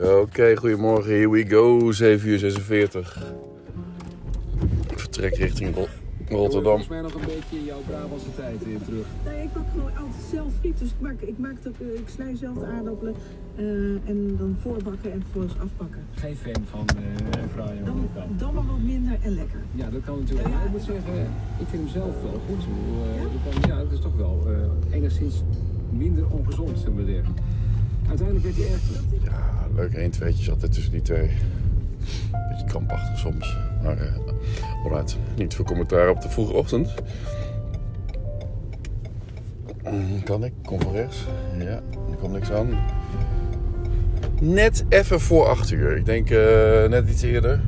Oké, goedemorgen. Here we go. 7 uur 46. Vertrek richting Ro- Rotterdam. Volgens mij nog een beetje jouw Brabantse tijd in terug. Nee, ik bak gewoon altijd zelf friet. Dus ik maak, ik maak het ook, eh, ik snij zelf de aardappelen eh, en dan voorbakken en vervolgens afbakken. Geen fan van uh, fraaie Dan, Amerikaan. dan maar wat minder en lekker. Ja, dat kan natuurlijk. Maar ik moet zeggen, ik vind hem zelf wel goed. Ik eh, je kan- ja, het is toch wel eh, enigszins minder ongezond, zullen we zeggen. Uiteindelijk werd hij. Ja, leuk 1 tweetjes altijd tussen die twee. Beetje krampachtig soms. Maar alright. Niet veel commentaar op de vroege ochtend. Mm, Kan ik? Kom van rechts. Ja, er komt niks aan. Net even voor 8 uur. Ik denk eh, net iets eerder.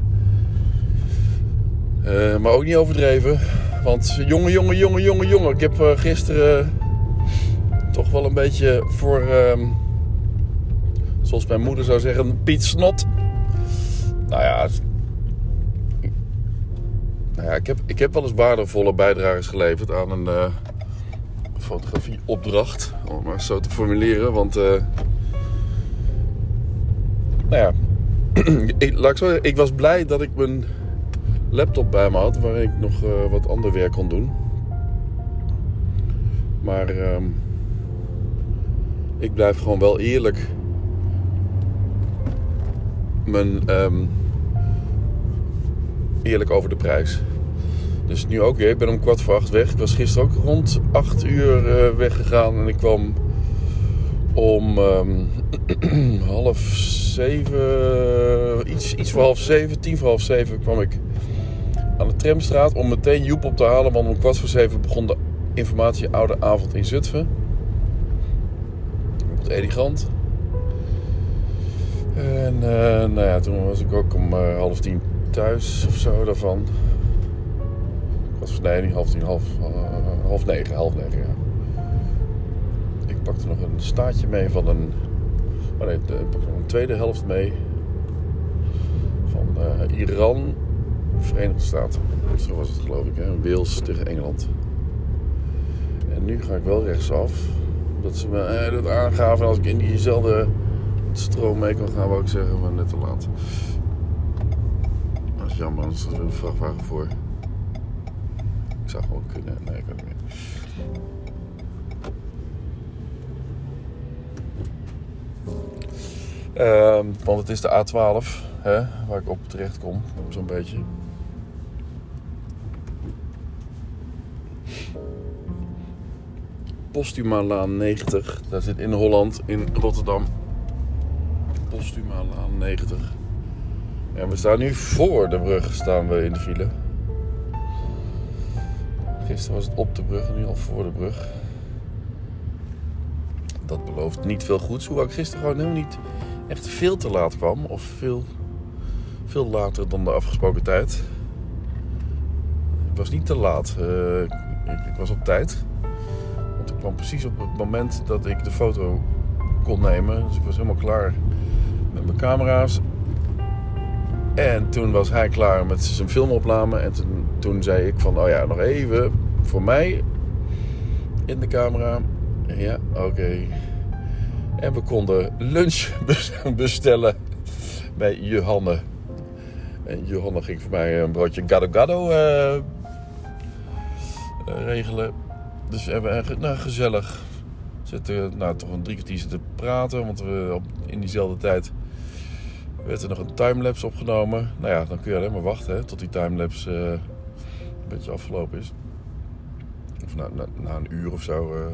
Eh, maar ook niet overdreven. Want jongen, jongen, jongen, jongen, jongen. Ik heb gisteren toch wel een beetje voor... ehm, zoals mijn moeder zou zeggen, Piet Snot. Nou ja, nou ja ik, heb, ik heb wel eens waardevolle bijdrages geleverd aan een eh, fotografieopdracht. Om maar zo te formuleren. Want, nou ja, ik, laat ik, zo ik was blij dat ik mijn laptop bij me had. Waar ik nog eh, wat ander werk kon doen. Maar ehm, ik blijf gewoon wel eerlijk mijn ehm, eerlijk over de prijs. Dus nu ook weer. Ik ben om kwart voor acht weg. Ik was gisteren ook rond acht uur eh, weggegaan. En ik kwam om ehm, half zeven, iets, iets voor half zeven, tien voor half zeven kwam ik aan de tramstraat om meteen Joep op te halen. Want om kwart voor zeven begon de informatie Oude Avond in Zutphen. Op het Eligant. En eh, nou ja, toen was ik ook om eh, half tien thuis of zo daarvan. Ik was nee, half tien, half, eh, half negen, half negen, ja. Ik pakte nog een staartje mee van een... Oh nee, ik pakte nog een tweede helft mee. Van Iran, Verenigde Staten. Zo was het geloof ik, hè. Wales tegen Engeland. En nu ga ik wel rechtsaf. Omdat ze me dat aangaven als ik in diezelfde stroom mee kan gaan, wou ik zeggen, maar net te laat. Dat is jammer, anders is er een vrachtwagen voor. Ik zou gewoon kunnen. Nee, ik kan niet meer. Ehm, want het is de A12, hè, waar ik op terecht kom, zo'n beetje. Postuma-laan 90, daar zit in Holland, in Rotterdam. Postuma-laan 90. En we staan nu voor de brug, staan we in de file. Gisteren was het op de brug en nu al voor de brug. Dat belooft niet veel goeds. Hoewel ik gisteren gewoon helemaal niet echt veel te laat kwam. Of veel, veel later dan de afgesproken tijd. Ik was niet te laat. Eh, ik, ik was op tijd. Want ik kwam precies op het moment dat ik de foto kon nemen. Dus ik was helemaal klaar met mijn camera's. En toen was hij klaar met zijn filmopname. En toen, zei ik van, oh ja, nog even voor mij in de camera. Ja, oké. En we konden lunch bestellen bij Johanne. En Johanne ging voor mij een broodje gado gado eh, eh, regelen. Dus we hebben nou, gezellig zitten, nou, toch een drie kwartier zitten praten. Want we in diezelfde tijd werd er nog een timelapse opgenomen. Nou ja, dan kun je alleen maar wachten hè, tot die timelapse eh, een beetje afgelopen is. Of na, een uur of zo. eh.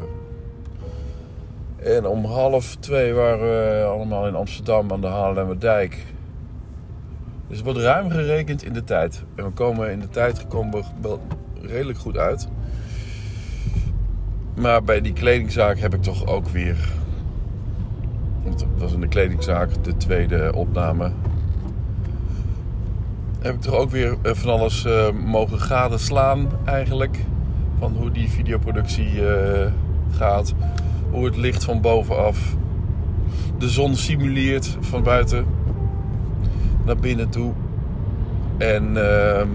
En om half twee waren we allemaal in Amsterdam aan de Haarlemmerdijk. Dus het wordt ruim gerekend in de tijd. En we komen in de tijd gekomen wel redelijk goed uit. Maar bij die kledingzaak heb ik toch ook weer het was in de kledingzaak de tweede opname. Heb ik toch ook weer eh, van alles eh, mogen gadeslaan eigenlijk. Van hoe die videoproductie eh, gaat. Hoe het licht van bovenaf de zon simuleert van buiten naar binnen toe. En ehm,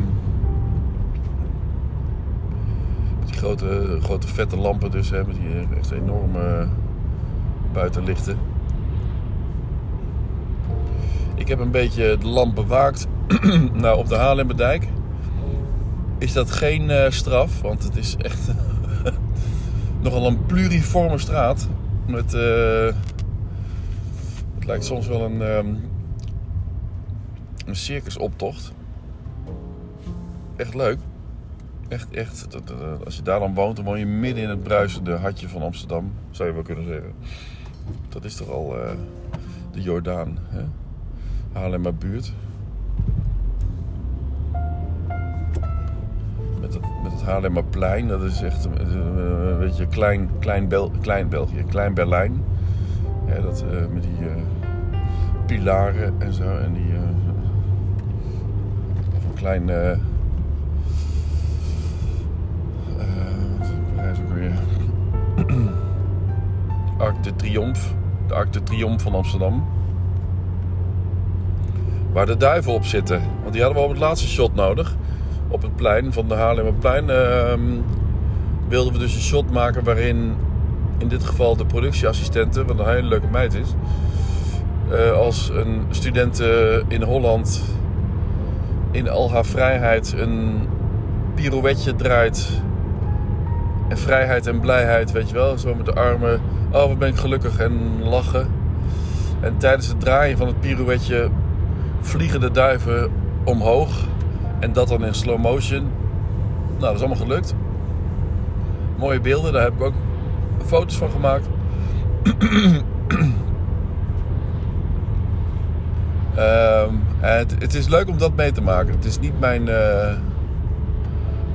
die grote, grote vette lampen dus, hè, met die echt enorme buitenlichten. Ik heb een beetje de lamp bewaakt nou, op de Haarlemmerdijk. Is dat geen eh, straf, want het is echt nogal een pluriforme straat. Met, eh, het lijkt soms wel een, ehm, een circusoptocht. Echt leuk. Echt, echt. Als je daar dan woont, dan woon je midden in het bruisende hartje van Amsterdam. Zou je wel kunnen zeggen. Dat is toch al eh, de Jordaan. Hè? Haarlemmer buurt. Met het, met het Haarlemmerplein. Dat is echt een, beetje klein, klein, Bel, klein België. Klein Berlijn. Ja, dat, eh, met die eh, pilaren en zo. En die... of een klein... eh, wat is ook weer? Arc de Triomphe. De Arc de Triomphe van Amsterdam. Waar de duiven op zitten. Want die hadden we op het laatste shot nodig. Op het plein van de Haarlemmerplein. ehm wilden we dus een shot maken waarin in dit geval de productieassistente, wat een hele leuke meid is, eh, als een student eh, in Holland in al haar vrijheid een pirouetje draait. En vrijheid en blijheid, weet je wel. Zo met de armen. Oh, wat ben ik gelukkig en lachen. En tijdens het draaien van het pirouetje vliegen de duiven omhoog. En dat dan in slow motion. Nou, dat is allemaal gelukt. Mooie beelden, daar heb ik ook foto's van gemaakt. Ehm, het, het is leuk om dat mee te maken. Het is niet mijn. eh,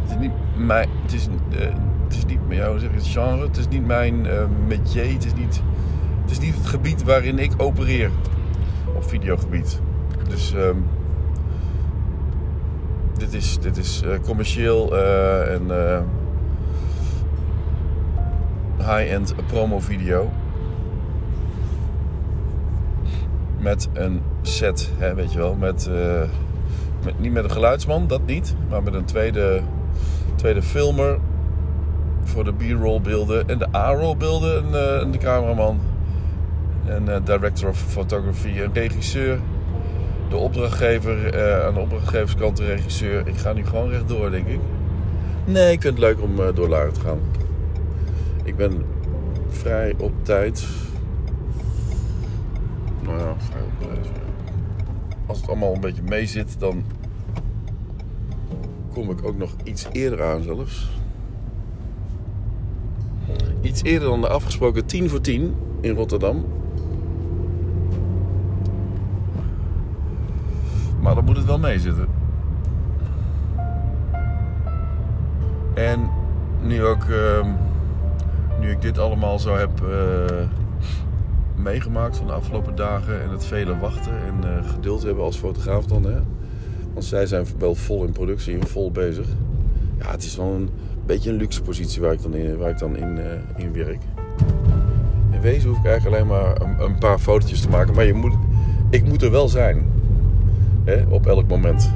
het is niet mijn. Het is, eh, het is niet het genre. Het is niet mijn eh métier. Het is niet, het is niet het gebied waarin ik opereer. Op videogebied. Dus. ehm, dit is, dit is eh, commercieel eh, en eh, high-end promo video. Met een set, hè, weet je wel. Met, met, niet met een geluidsman, dat niet. Maar met een tweede, tweede filmer voor de B-roll beelden. En de A-roll beelden en, en de cameraman. En director of photography en regisseur. De opdrachtgever, eh, aan de opdrachtgeverskant de regisseur. Ik ga nu gewoon rechtdoor, denk ik. Nee, ik vind het leuk om eh, door te gaan. Ik ben vrij op tijd. Nou ja, vrij op tijd. Als het allemaal een beetje mee zit, dan kom ik ook nog iets eerder aan zelfs. Iets eerder dan de afgesproken 10 voor 10 in Rotterdam. Maar dan moet het wel meezitten. En nu ook, ehm, nu ik dit allemaal zo heb eh, meegemaakt van de afgelopen dagen en het vele wachten en eh, geduld hebben als fotograaf dan, hè. Want zij zijn wel vol in productie en vol bezig. Ja, het is wel een beetje een luxe positie waar ik dan in, waar ik dan in, eh, in werk. In wezen hoef ik eigenlijk alleen maar een, een paar fotootjes te maken, maar je moet, ik moet er wel zijn. Op elk moment.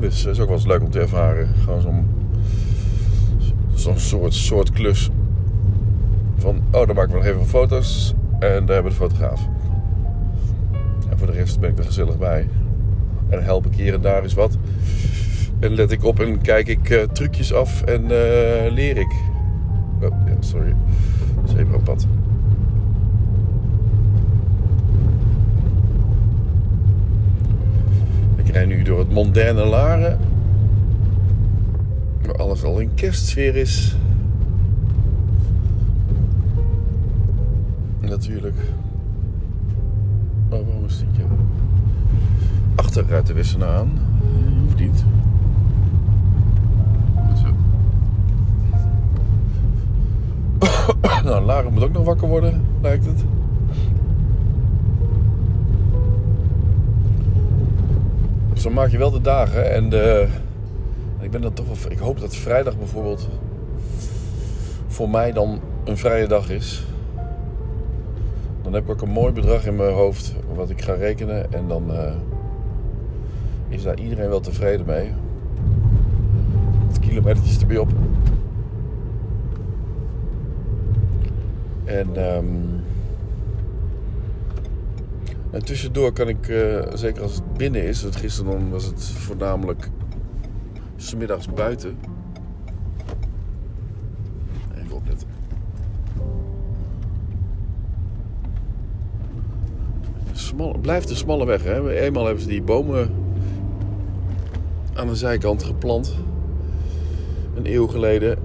Dus het is ook wel eens leuk om te ervaren. Gewoon zo'n soort, soort klus. Van, oh, dan maken we nog even foto's. En daar hebben we de fotograaf. En voor de rest ben ik er gezellig bij. En help ik hier en daar eens wat. En let ik op en kijk ik eh, trucjes af en eh, leer ik. Oh, ja, sorry. Zebrapad. Ik rijd nu door het moderne Laren. Waar alles al in kerstsfeer is. Natuurlijk. Oh, waarom is dit? Achteruit de wisselen aan. Hoeft niet. Nou, Laren moet ook nog wakker worden, lijkt het. Zo maak je wel de dagen. En de, ik ben dan toch ik hoop dat vrijdag bijvoorbeeld voor mij dan een vrije dag is. Dan heb ik ook een mooi bedrag in mijn hoofd wat ik ga rekenen. En dan eh, is daar iedereen wel tevreden mee. Het kilometertjes erbij op. En ehm, En tussendoor kan ik, eh, zeker als het binnen is, want gisteren dan was het voornamelijk smiddags buiten. Even opletten. Smal, het blijft een smalle weg. Hè? Eenmaal hebben ze die bomen aan de zijkant geplant. Een eeuw geleden.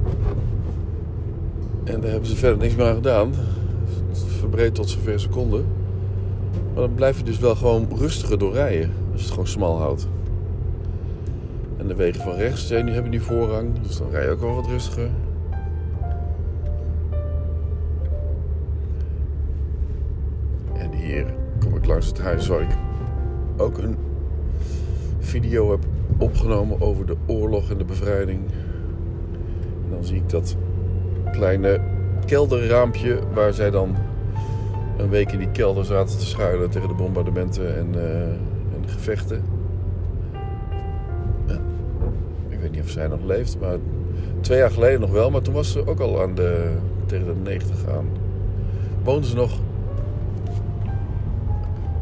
En daar hebben ze verder niks meer aan gedaan. Het verbreed tot zover ze konden. Dan blijf je dus wel gewoon rustiger doorrijden. Als je het gewoon smal houdt. En de wegen van rechts zijn, die hebben nu voorrang. Dus dan rij je ook wel wat rustiger. En hier kom ik langs het huis waar ik ook een video heb opgenomen over de oorlog en de bevrijding. En dan zie ik dat kleine kelderraampje waar zij dan een week in die kelder zaten te schuilen tegen de bombardementen en, uh, en gevechten. Ik weet niet of zij nog leeft, maar twee jaar geleden nog wel. Maar toen was ze ook al aan de, tegen de 90 aan. Woonden ze nog...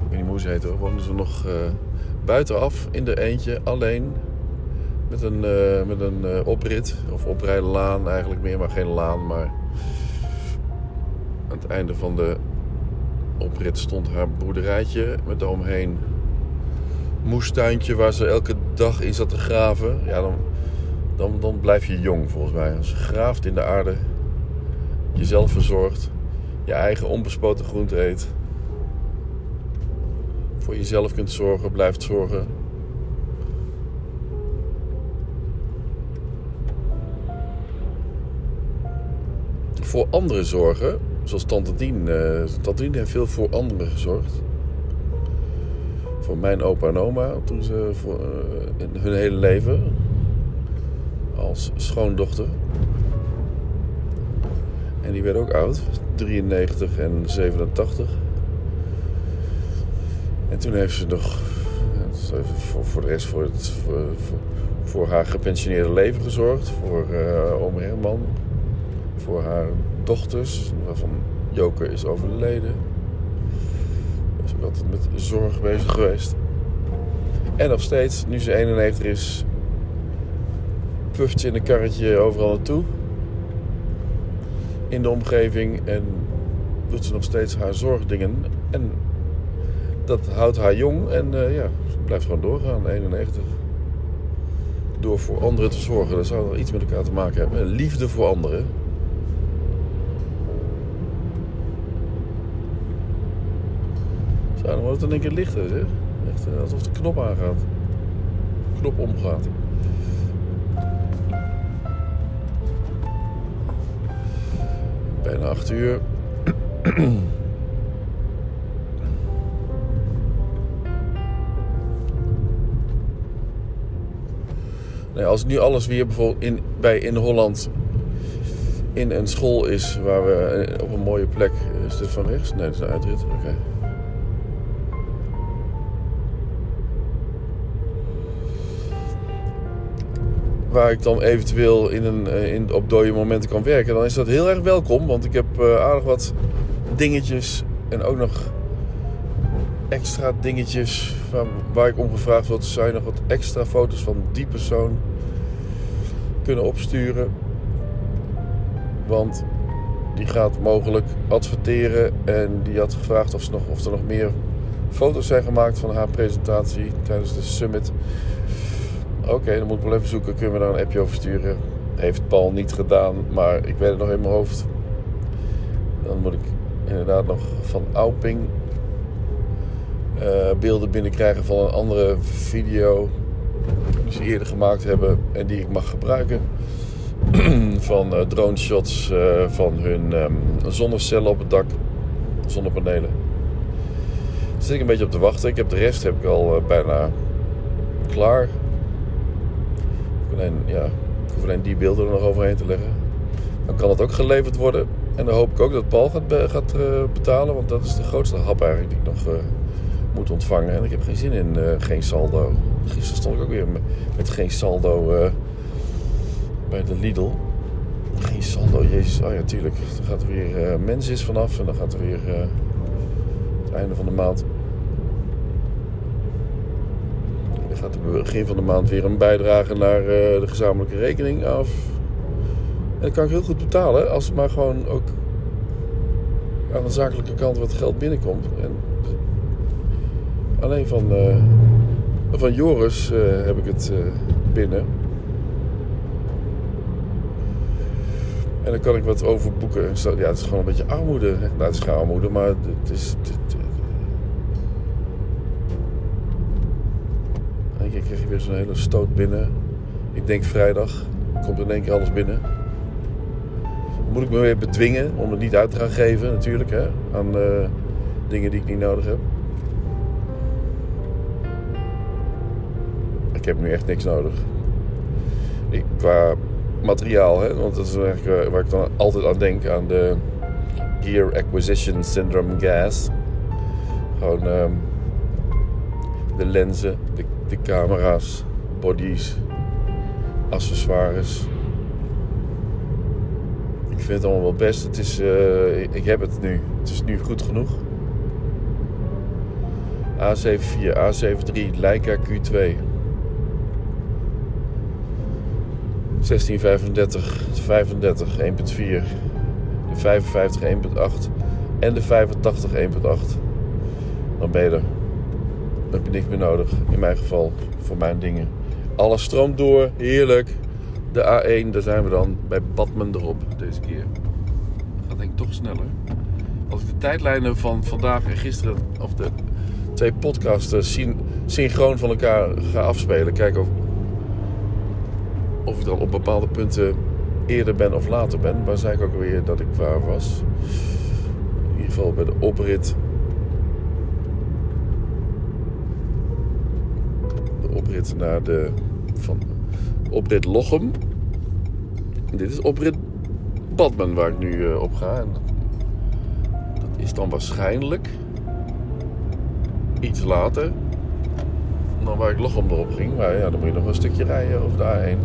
Ik weet niet hoe ze heet hoor. Woonden ze nog uh, buitenaf in de eentje, alleen... Met een, uh, met een oprit, of oprijlaan eigenlijk meer, maar geen laan. Maar aan het einde van de oprit stond haar boerderijtje met daaromheen moestuintje waar ze elke dag in zat te graven. Ja, dan, dan, dan blijf je jong volgens mij. Als je graaft in de aarde, jezelf verzorgt, je eigen onbespoten groente eet, voor jezelf kunt zorgen, blijft zorgen. Voor anderen zorgen, zoals Tante Dien. Uh, Tante Dien heeft veel voor anderen gezorgd. Voor mijn opa en oma toen ze voor, uh, in hun hele leven als schoondochter. En die werd ook oud, 93 en 87. En toen heeft ze nog voor, voor de rest voor, het, voor haar gepensioneerde leven gezorgd. Voor uh, oom Herman. Voor haar dochters, waarvan Joker is overleden. Is ook altijd met zorg bezig geweest. En nog steeds, nu ze 91 is, puft ze in een karretje overal naartoe. In de omgeving en doet ze nog steeds haar zorgdingen. En dat houdt haar jong en uh, ja, ze blijft gewoon doorgaan, 91. Door voor anderen te zorgen, dat zou er iets met elkaar te maken hebben. Liefde voor anderen. Dan wordt het in één keer lichter, hè? Echt uh, alsof de knop aangaat. De knop omgaat. Bijna 8 uur. Nee, als nu alles weer bijvoorbeeld in, bij in Holland in een school is waar we op een mooie plek. Is dit van rechts? Nee, dat is een uitrit. Oké. Waar ik dan eventueel in een, in, op dode momenten kan werken, dan is dat heel erg welkom. Want ik heb uh, aardig wat dingetjes en ook nog extra dingetjes waar, waar ik om gevraagd word. Zou je nog wat extra foto's van die persoon kunnen opsturen? Want die gaat mogelijk adverteren en die had gevraagd nog, of er nog meer foto's zijn gemaakt van haar presentatie tijdens de summit. Oké, dan moet ik wel even zoeken. Kunnen we daar een appje over sturen? Heeft Paul niet gedaan, maar ik weet het nog in mijn hoofd. Dan moet ik inderdaad nog van Auping uh, beelden binnenkrijgen van een andere video die ze eerder gemaakt hebben en die ik mag gebruiken. van uh, drone shots uh, van hun um, zonnecellen op het dak, zonnepanelen. Zit ik een beetje op te wachten. Ik heb de rest heb ik al bijna klaar. Alleen, ja, ik hoef alleen die beelden er nog overheen te leggen. Dan kan het ook geleverd worden. En dan hoop ik ook dat Paul gaat, gaat betalen, want dat is de grootste hap eigenlijk die ik nog moet ontvangen. En ik heb geen zin in uh, geen saldo. Gisteren stond ik ook weer met, geen saldo bij de Lidl. Geen saldo, jezus. Oh ja, tuurlijk. Dan gaat er weer mens is vanaf en dan gaat er weer het einde van de maand. Gaat er begin van de maand weer een bijdrage naar eh, de gezamenlijke rekening af. En dat kan ik heel goed betalen als het maar gewoon ook aan de zakelijke kant wat geld binnenkomt. En alleen van, eh, van Joris eh, heb ik het binnen. En dan kan ik wat overboeken. Ja, het is gewoon een beetje armoede. Nou, het is geen armoede, maar het is... Het, Eén keer je weer zo'n hele stoot binnen. Ik denk vrijdag komt in één keer alles binnen. Moet ik me weer bedwingen om het niet uit te gaan geven, natuurlijk. Hè, aan eh, dingen die ik niet nodig heb. Ik heb nu echt niks nodig. Ik, qua materiaal, hè, want dat is eigenlijk eh, waar ik dan altijd aan denk. Aan de Gear Acquisition Syndrome Gas. Gewoon ehm, de lenzen, de, de camera's, bodies, accessoires. Ik vind het allemaal wel best. Het is, eh, ik, heb het nu. Het is nu goed genoeg. A74, A73, Leica Q2. 1635, 35, 1.4. De 55, 1.8. En de 85, 1.8. Dan ben je er. Dan heb je niks meer nodig. In mijn geval, voor mijn dingen. Alles stroomt door, heerlijk. De A1, daar zijn we dan bij Badmen erop deze keer. Gaat denk ik toch sneller. Als ik de tijdlijnen van vandaag en gisteren, of de twee podcasten syn- synchroon van elkaar ga afspelen, kijk of, of ik dan op bepaalde punten eerder ben of later ben. Waar zei ik ook weer dat ik waar was? In ieder geval bij de oprit. De oprit naar de van oprit Lochem. Dit is oprit Badmen waar ik nu eh, op ga. En dat is dan waarschijnlijk iets later dan waar ik Lochem erop ging. Maar ja, dan moet je nog een stukje rijden over A1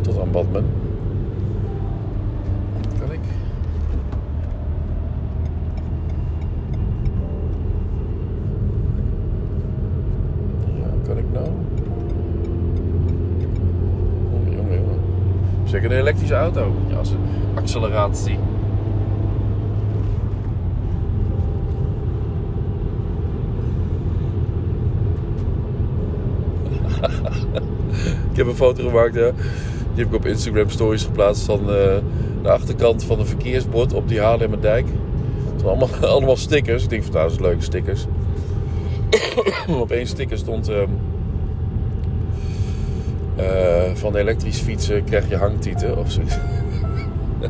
tot aan Badmen. Kan ik? Ja, kan ik nou? Jongen, jongen, jongen. Zeker een elektrische auto. Ja, acceleratie. ik heb een foto gemaakt, ja. Die heb ik op Instagram stories geplaatst van eh, de achterkant van een verkeersbord op die Haarlemmerdijk. Het zijn allemaal, allemaal stickers. Ik denk van, is leuke stickers. op één sticker stond... eh, van elektrisch fietsen krijg je hangtieten of zoiets.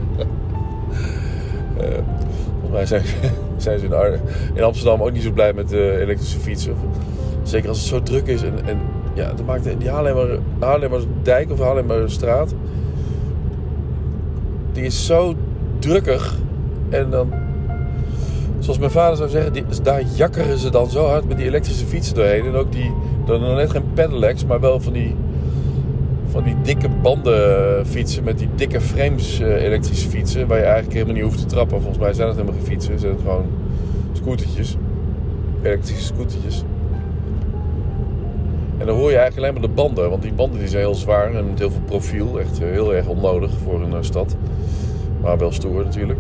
Eh, volgens mij zijn, zijn ze in, Amsterdam ook niet zo blij met de elektrische fietsen. Zeker als het zo druk is. En, en ja, dat maakt die Haarlemmer, Haarlemmerdijk of Haarlemmerstraat... Die is zo drukkig. En dan... Zoals mijn vader zou zeggen, die, daar jakkeren ze dan zo hard met die elektrische fietsen doorheen. En ook die, dan net geen pedelecs, maar wel van die van die dikke banden fietsen met die dikke frames eh, elektrische fietsen. Waar je eigenlijk helemaal niet hoeft te trappen. Volgens mij zijn het helemaal geen fietsen. Zijn het gewoon scootertjes. Elektrische scootertjes. En dan hoor je eigenlijk alleen maar de banden. Want die banden die zijn heel zwaar en met heel veel profiel. Echt eh, heel erg onnodig voor een eh, stad. Maar wel stoer natuurlijk.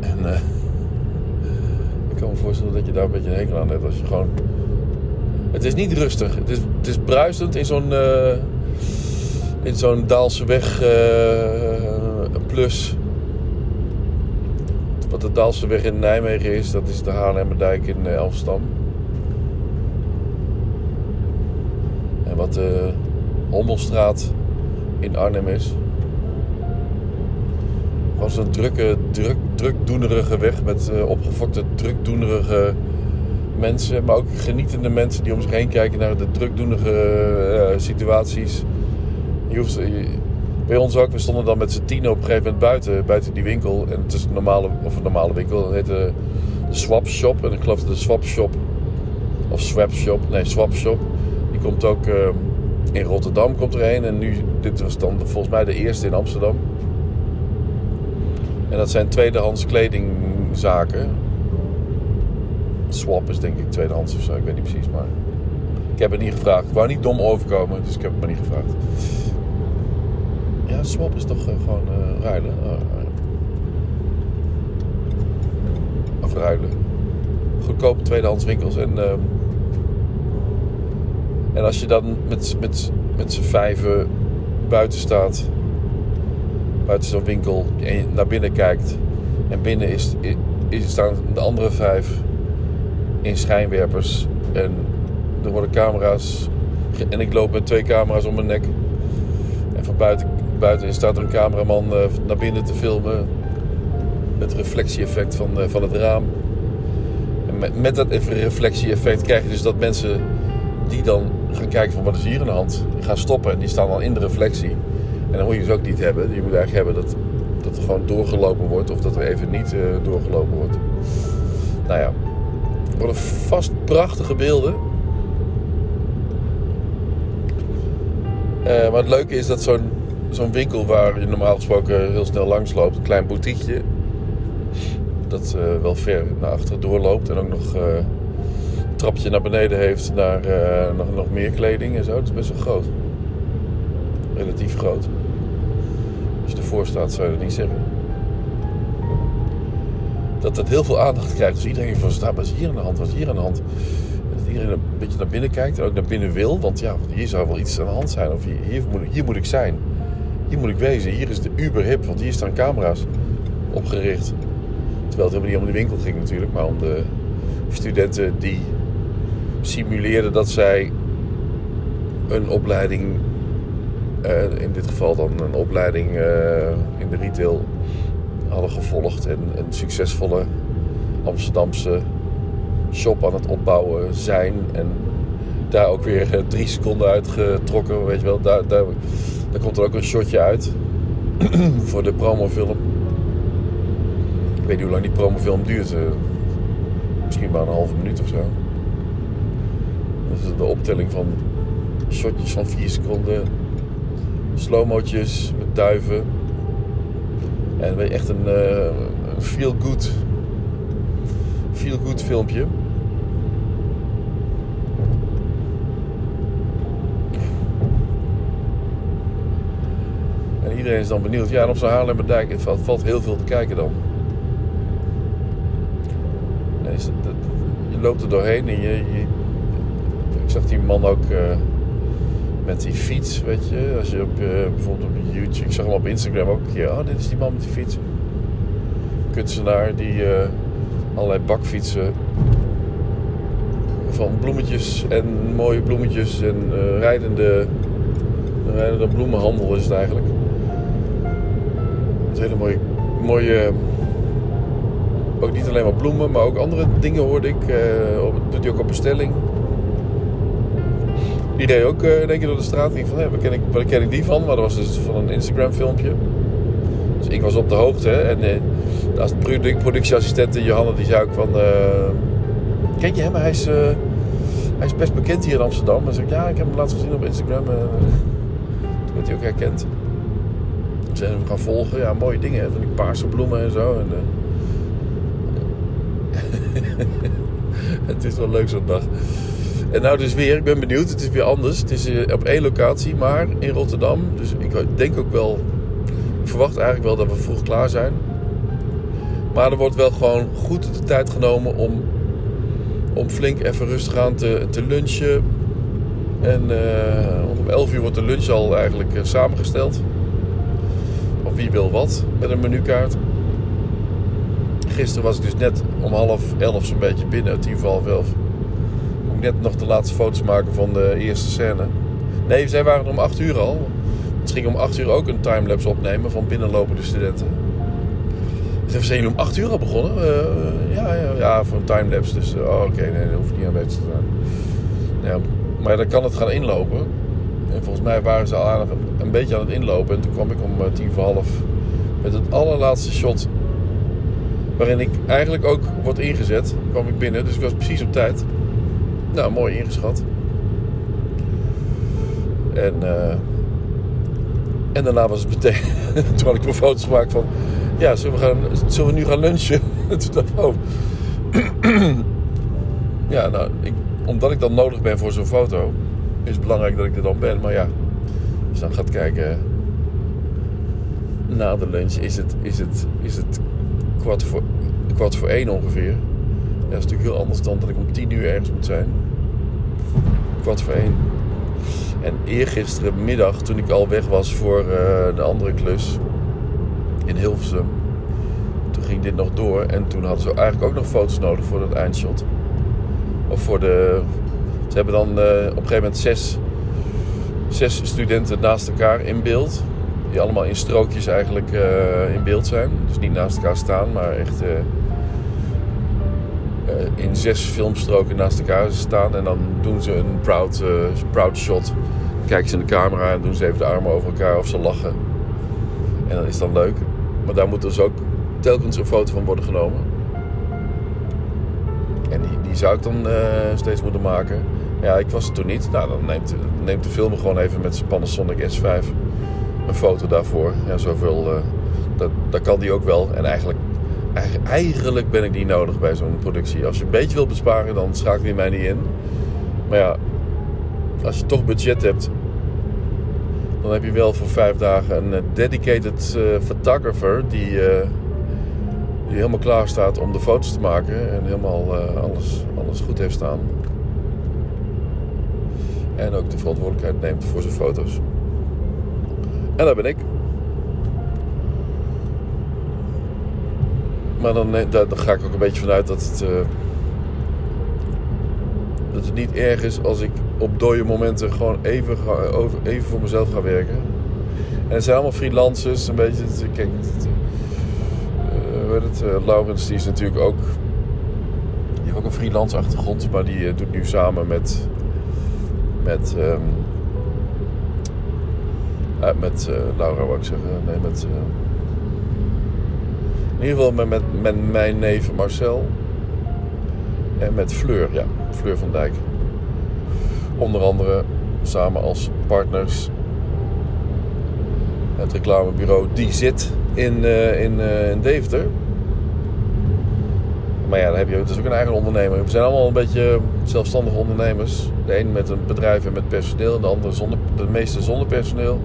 En eh, ik kan me voorstellen dat je daar een beetje een hekel aan hebt. Als je gewoon het is niet rustig. Het is, het is bruisend in zo'n eh, in zo'n Daalse weg eh, plus. Wat de Daalse weg in Nijmegen is, dat is de Haarlemmerdijk in eh, Amsterdam. En wat de Hommelstraat in Arnhem is. Gewoon zo'n drukke, druk, drukdoenerige weg met eh, opgefokte, drukdoenerige mensen, maar ook genietende mensen die om zich heen kijken naar de drukdoenige eh, situaties. Je hoeft, bij ons ook, we stonden dan met z'n tien op een gegeven moment buiten, buiten die winkel. En het is een normale, of een normale winkel, dat heet de, de Swap Shop. En ik geloof de Swap Shop, of Swap Shop, nee Swap Shop, die komt ook eh, in Rotterdam komt er een. En nu, dit was dan volgens mij de eerste in Amsterdam. En dat zijn tweedehands kledingzaken. Swap is denk ik tweedehands of zo, ik weet niet precies, maar Ik heb het niet gevraagd. Ik wou niet dom overkomen, dus ik heb het maar niet gevraagd. Ja, swap is toch eh, gewoon eh, ruilen. Uh, of ruilen. Goedkope tweedehands winkels. En, ehm, en als je dan met, met, met z'n vijven buiten staat, buiten zo'n winkel, en je naar binnen kijkt. En binnen is, is, staan de andere vijf in schijnwerpers. En er worden camera's. En ik loop met twee camera's om mijn nek. En van buiten, buiten staat er een cameraman uh, naar binnen te filmen. Met reflectie-effect van, uh, van het raam. En met, met dat reflectie-effect krijg je dus dat mensen die dan gaan kijken van wat is hier aan de hand, gaan stoppen en die staan dan in de reflectie. En dan moet je dus ook niet hebben. Je moet eigenlijk hebben dat, dat er gewoon doorgelopen wordt of dat er even niet uh, doorgelopen wordt. Nou ja, het worden vast prachtige beelden. Uh, maar het leuke is dat zo'n zo'n winkel waar je normaal gesproken heel snel langs loopt, een klein boutiqueje, dat uh, wel ver naar achteren doorloopt en ook nog uh, een trapje naar beneden heeft naar nog, nog meer kleding en zo. Het is best wel groot. Relatief groot. Als je ervoor staat zou je dat niet zeggen. Dat het heel veel aandacht krijgt. Dus iedereen van staat, wat is hier aan de hand? Wat is hier aan de hand? Dat iedereen een beetje naar binnen kijkt en ook naar binnen wil. Want ja, hier zou wel iets aan de hand zijn. Of hier, hier, moet, hier moet ik zijn. Hier moet ik wezen. Hier is de uber hip, want hier staan camera's opgericht. Terwijl het helemaal niet om de winkel ging natuurlijk, maar om de studenten die simuleerden dat zij een opleiding, uh, in dit geval dan een opleiding uh, in de retail, hadden gevolgd en een succesvolle Amsterdamse shop aan het opbouwen zijn. En daar ook weer drie seconden uitgetrokken, weet je wel. Daar, daar, daar komt er ook een shotje uit voor de promofilm. Ik weet niet hoe lang die promofilm duurt. Uh, misschien maar een halve minuut of zo. Dat is de optelling van shotjes van 4 seconden. Slowmootjes met duiven. En echt een, uh, een feel good feel good filmpje. En iedereen is dan benieuwd. Ja, en op zo'n Haarlemmerdijk valt, heel veel te kijken dan. je loopt er doorheen en je, je ik zag die man ook uh, met die fiets, weet je. Als je op, uh, bijvoorbeeld op YouTube, ik zag hem op Instagram ook een keer. Oh, dit is die man met die fiets. Kunstenaar die uh, allerlei bakfietsen van bloemetjes en mooie bloemetjes en uh, rijdende, rijdende bloemenhandel is het eigenlijk. Het hele mooie, mooie, ook niet alleen maar bloemen, maar ook andere dingen hoorde ik. Op, doet hij ook op bestelling. Die reed ook uh, in één keer door de straat. Ik van, hé, waar, ken ik, ken die van? Maar dat was dus van een Instagram filmpje. Dus ik was op de hoogte. En uh, de productieassistent Johanna die zei ook van... Uh, ken je hem? Hij is, uh, hij is best bekend hier in Amsterdam. En zei ik, ja, ik heb hem laatst gezien op Instagram. Uh, toen werd hij ook herkend. Toen zijn we gaan volgen. Ja, mooie dingen. Hè? Van die paarse bloemen en zo. En, het is wel leuk zo'n dag. En nou dus weer, ik ben benieuwd. Het is weer anders. Het is op één locatie, maar in Rotterdam. Dus ik denk ook wel... Ik verwacht eigenlijk wel dat we vroeg klaar zijn. Maar er wordt wel gewoon goed de tijd genomen om, om flink even rustig aan te, te lunchen. En uh, om 11 uur wordt de lunch al eigenlijk uh, samengesteld. Of wie wil wat met een menukaart. Gisteren was ik dus net om half elf zo'n beetje binnen, tien voor half elf. Net nog de laatste foto's maken van de eerste scène. Nee, zij waren om 8 uur al. Ging om 8 uur ook een timelapse opnemen van binnenlopende studenten. Dus zijn jullie om 8 uur al begonnen? Uh, ja, ja, ja, voor een timelapse. Dus uh, oh, oké, nee, dat hoeft niet aan mee te staan. Ja, maar dan kan het gaan inlopen. En volgens mij waren ze al aan, een beetje aan het inlopen. En toen kwam ik om uh, tien voor half met het allerlaatste shot. Waarin ik eigenlijk ook word ingezet. kwam ik binnen, dus ik was precies op tijd. Nou, mooi ingeschat. En, en daarna was het meteen. toen had ik mijn foto's gemaakt van ja, zullen we, gaan, we nu gaan lunchen? Toen dacht ik, oh. ja, nou, ik, omdat ik dan nodig ben voor zo'n foto, is het belangrijk dat ik er dan ben. Maar ja, als je dan gaat kijken na de lunch, is het, is het, is het kwart, voor, kwart voor één ongeveer. Dat is natuurlijk heel anders dan dat ik om tien uur ergens moet zijn. Kwart voor één. En eergisteren middag, toen ik al weg was voor eh, de andere klus in Hilversum, toen ging dit nog door. En toen hadden ze eigenlijk ook nog foto's nodig voor dat eindshot. Of voor de. Ze hebben dan eh, op een gegeven moment zes, zes studenten naast elkaar in beeld. Die allemaal in strookjes eigenlijk eh, in beeld zijn. Dus niet naast elkaar staan, maar echt eh, in zes filmstroken naast elkaar staan. En dan doen ze een proud, eh, proud shot. Dan kijken ze in de camera en doen ze even de armen over elkaar of ze lachen. En dan is dat leuk. Maar daar moet dus ook telkens een foto van worden genomen. En die, die zou ik dan eh, steeds moeten maken. Ja, ik was er toen niet. Nou, dan neemt, neemt de filmer gewoon even met zijn Panasonic S5 een foto daarvoor. Ja, zoveel. dat, dat kan die ook wel. En eigenlijk, eigenlijk, ben ik niet nodig bij zo'n productie. Als je een beetje wil besparen, dan schakel je mij niet in. Maar ja, als je toch budget hebt, dan heb je wel voor vijf dagen een eh, dedicated eh, photographer die, eh, die helemaal klaar staat om de foto's te maken en helemaal eh, alles, alles goed heeft staan. En ook de verantwoordelijkheid neemt voor zijn foto's. En daar ben ik. Maar dan, eh, ga ik ook een beetje vanuit dat het, eh, dat het niet erg is als ik op dode momenten gewoon even, over, even voor mezelf ga werken. En het zijn allemaal freelancers, een beetje. het- Kijk, het, eh, hoe heet het, eh, Laurens die is natuurlijk ook. Die heeft ook een freelance achtergrond, maar die eh, doet nu samen met. Met. ehm, eh, met eh, Laura wou ik zeggen. Nee, met. eh, in ieder geval met, met, mijn neef Marcel. En met Fleur, ja. Fleur van Dijk. Onder andere samen als partners. Het reclamebureau die zit in, eh, in, eh, in Deventer. Maar ja, dan heb je dus ook een eigen ondernemer. We zijn allemaal een beetje zelfstandige ondernemers. De een met een bedrijf en met personeel. De andere zonder, de meeste zonder personeel.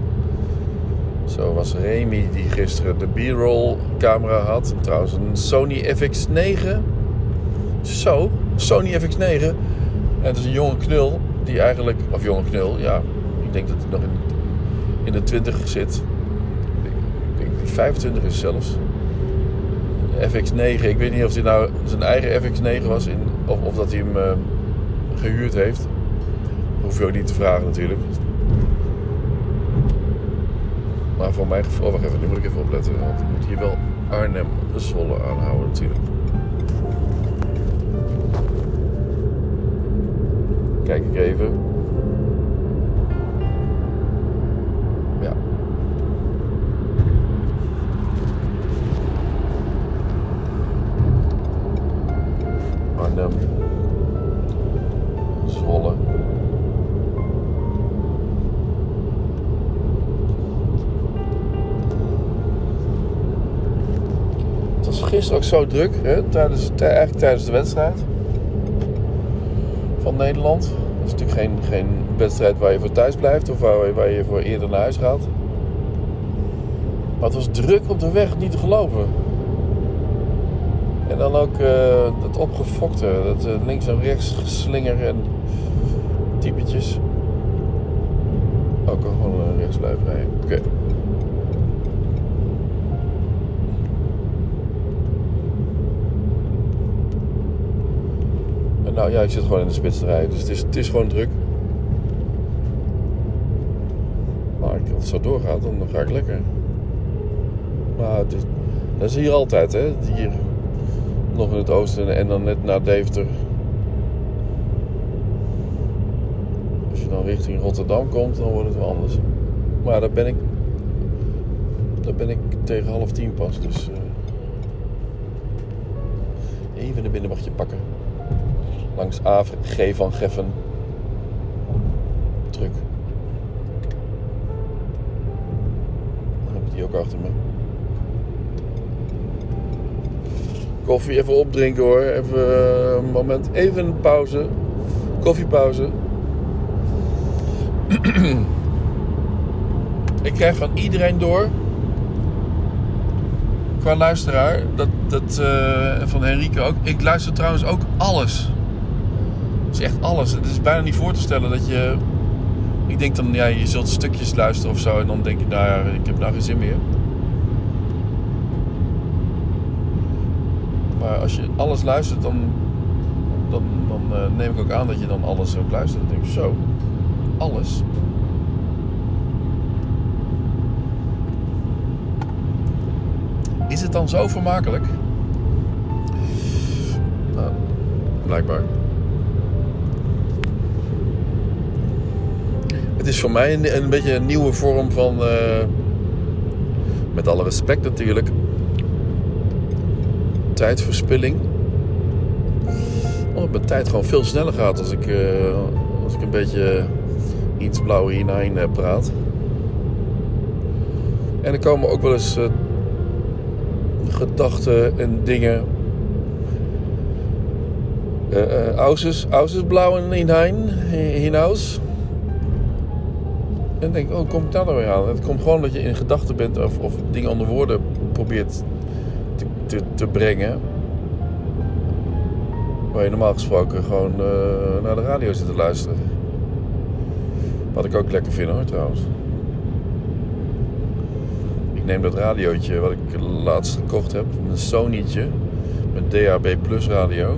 Zo was Remy die gisteren de B-roll camera had. Trouwens een Sony FX9. Zo, Sony FX9. En het is een jonge knul die eigenlijk... Of jonge knul, ja. Ik denk dat hij nog in, in de 20 zit. Ik denk hij 25 is zelfs. FX9. Ik weet niet of hij nou zijn eigen FX9 was. In, of, of dat hij hem eh, gehuurd heeft. Hoef je ook niet te vragen natuurlijk. Maar voor mijn gevoel... Wacht even. Nu moet ik even opletten. Want ik moet hier wel Arnhem Zwolle aanhouden natuurlijk. Kijk ik even. Was ook zo druk, hè? Tijdens, tij- eigenlijk tijdens de wedstrijd van Nederland. Dat is natuurlijk geen, geen wedstrijd waar je voor thuis blijft of waar, je- waar je voor eerder naar huis gaat. Maar het was druk op de weg, niet te geloven. En dan ook eh dat opgefokte, dat eh, links en rechts geslinger en typetjes. Ook gewoon eh, rechts blijven rijden. Oké. Nou ja, ik zit gewoon in de spits te rijden, dus het is, het is gewoon druk. Maar als het zo doorgaat, dan ga ik lekker. Maar dat is hier altijd, hè? Hier nog in het oosten en dan net naar Deventer. Als je dan richting Rotterdam komt, dan wordt het wel anders. Maar daar ben ik, daar ben ik tegen half tien pas, dus eh, even de binnenwachtje pakken. Langs A, G van Geffen. Druk. Dan heb ik die ook achter me. Koffie even opdrinken hoor. Even eh, een moment. Even een pauze. Koffiepauze. ik krijg van iedereen door. Qua luisteraar. Dat, dat, eh, van Henrike ook. Ik luister trouwens ook alles. Echt alles. Het is bijna niet voor te stellen dat je... Ik denk dan, ja, je zult stukjes luisteren of zo. En dan denk je, nou ja, ik heb nou geen zin meer. Maar als je alles luistert, dan, dan, dan eh, neem ik ook aan dat je dan alles ook luistert. Dan denk ik, zo, alles. Is het dan zo vermakelijk? Nou, blijkbaar. Het is voor mij een, een beetje een nieuwe vorm van. eh, met alle respect natuurlijk. Tijdverspilling. Omdat mijn tijd gewoon veel sneller gaat als ik, eh, als ik een beetje iets blauw hinein eh, praat. En er komen ook wel eens gedachten en dingen. eh uh, auses, auses blauw in hinaus. En denk oh, kom ik daar nou weer aan? Het komt gewoon dat je in gedachten bent of, of dingen onder woorden probeert te, te, te brengen. Waar je normaal gesproken gewoon uh, naar de radio zit te luisteren. Wat ik ook lekker vind hoor trouwens. Ik neem dat radiootje wat ik laatst gekocht heb. Een Sony'tje. Met DAB Plus radio.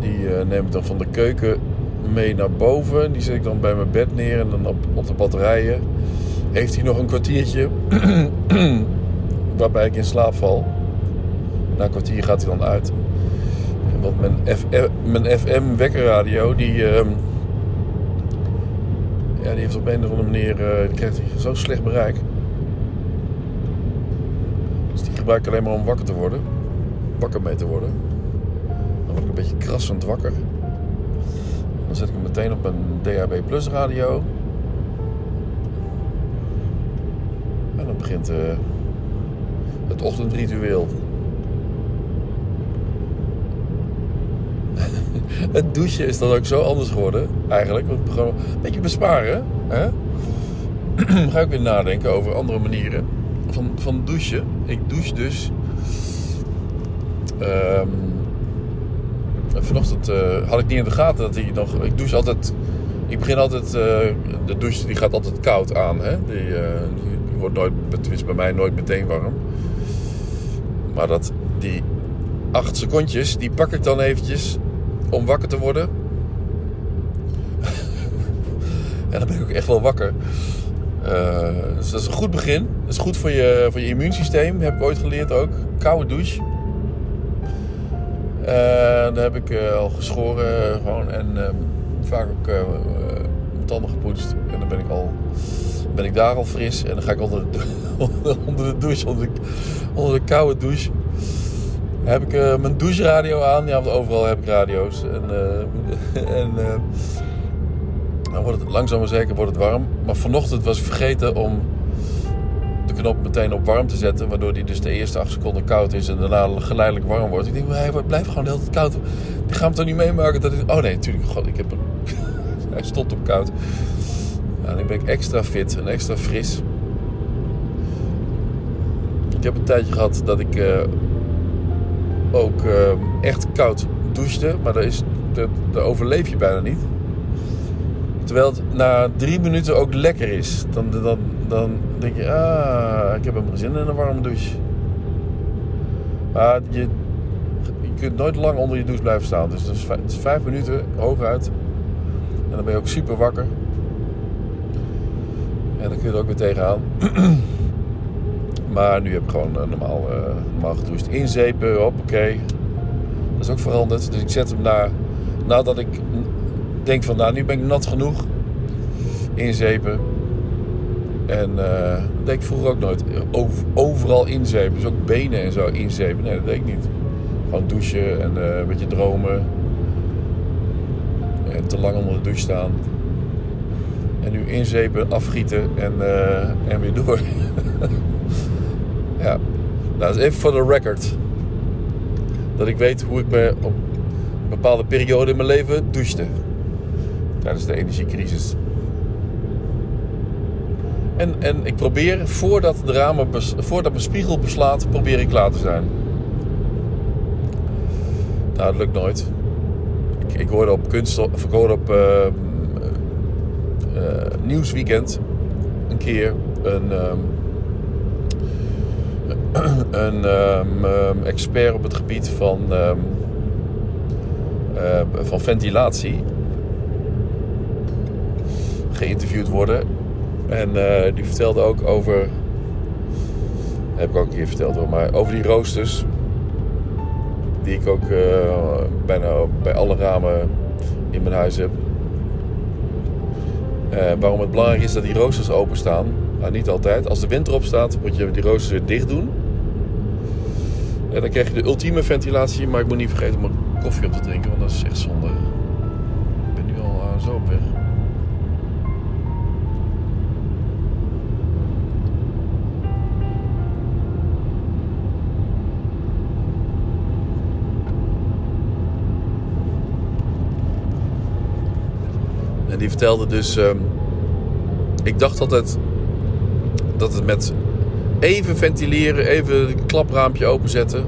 Die uh, neem ik dan van de keuken mee naar boven. Die zet ik dan bij mijn bed neer. En dan op, op de batterijen heeft hij nog een kwartiertje. waarbij ik in slaap val. Na een kwartier gaat hij dan uit. Want mijn, F, mijn FM wekkerradio die... Uh, ja, die heeft op een of andere manier... Uh, die krijgt hij zo slecht bereik. Dus die gebruik ik alleen maar om wakker te worden. Wakker mee te worden. Dan word ik een beetje krassend wakker. Dan zet ik hem meteen op een DHB Plus radio. En dan begint uh, het ochtendritueel. het douchen is dan ook zo anders geworden, eigenlijk. Want een beetje besparen. Hè? Ga ik weer nadenken over andere manieren van, van douchen. Ik douche dus. Um, vanochtend uh, had ik niet in de gaten dat hij nog. Ik douche altijd. Ik begin altijd. Uh, de douche die gaat altijd koud aan. Hè? Die, uh, die wordt nooit. Tenminste bij mij nooit meteen warm. Maar dat. Die acht secondjes. Die pak ik dan eventjes. Om wakker te worden. en dan ben ik ook echt wel wakker. dus dat is een goed begin. Dat is goed voor je, voor je immuunsysteem. Heb ik ooit geleerd ook. Koude douche. Uh, daar heb ik uh, al geschoren gewoon en uh, vaak ook mijn tanden gepoetst. En dan ben ik, al, ben ik daar al fris. En dan ga ik onder de, onder de douche, onder de, onder de koude douche. Heb ik mijn doucheradio aan. Ja, want overal heb ik radio's. En, en dan wordt het langzaam maar zeker wordt het warm. Maar vanochtend was ik vergeten om knop meteen op warm te zetten. Waardoor die dus de eerste 8 seconden koud is en daarna geleidelijk warm wordt. Ik denk, hij blijft gewoon de hele tijd koud. Die gaan we toch niet meemaken? Dat ik, oh nee, natuurlijk. God, ik heb hem. hij stond op koud. En nu ben ik extra fit en extra fris. Ik heb een tijdje gehad dat ik uh, ook uh, echt koud douchte. Maar daar, is, daar, daar overleef je bijna niet. Terwijl het na drie minuten ook lekker is. Dan, dan, dan denk je, ah, ik heb helemaal zin in een warme douche. Maar je, je kunt nooit lang onder je douche blijven staan. Dus het is, vijf, minuten hooguit. En dan ben je ook super wakker. En dan kun je er ook weer tegenaan. maar nu heb ik gewoon uh, normaal, uh, normaal gedoucht. Inzepen, hoppakee. Dat is ook veranderd. Dus ik zet hem na, nadat ik denk van, nou, nu ben ik nat genoeg. Inzepen. En uh, dat deed ik vroeger ook nooit. Over, overal inzepen. Dus ook benen en zo inzepen. Nee, dat deed ik niet. Gewoon douchen en uh, een beetje dromen. En te lang onder de douche staan. En nu inzepen, afgieten en, uh, en weer door. ja. Nou, dat is even voor de record. Dat ik weet hoe ik me op bepaalde periode in mijn leven douchte. Tijdens de energiecrisis. En, en ik probeer, voordat, de ramen voordat mijn spiegel beslaat, probeer ik klaar te zijn. Nou, dat lukt nooit. Ik, ik hoorde op kunst, ik op eh, eh, Nieuwsweekend een keer een, ehm, een ehm, ehm, expert op het gebied van, ehm, eh, van ventilatie geïnterviewd worden. En eh, die vertelde ook over. Heb ik ook een keer verteld hoor, maar over die roosters. Die ik ook eh, bijna bij alle ramen in mijn huis heb. Eh, waarom het belangrijk is dat die roosters openstaan. Nou, niet altijd. Als de wind erop staat, moet je die roosters weer dicht doen. En dan krijg je de ultieme ventilatie. Maar ik moet niet vergeten om een koffie op te drinken, want dat is echt zonde. Ik ben nu al zo op weg. En die vertelde dus. ehm, ik dacht altijd dat het met even ventileren, even een klapraampje openzetten.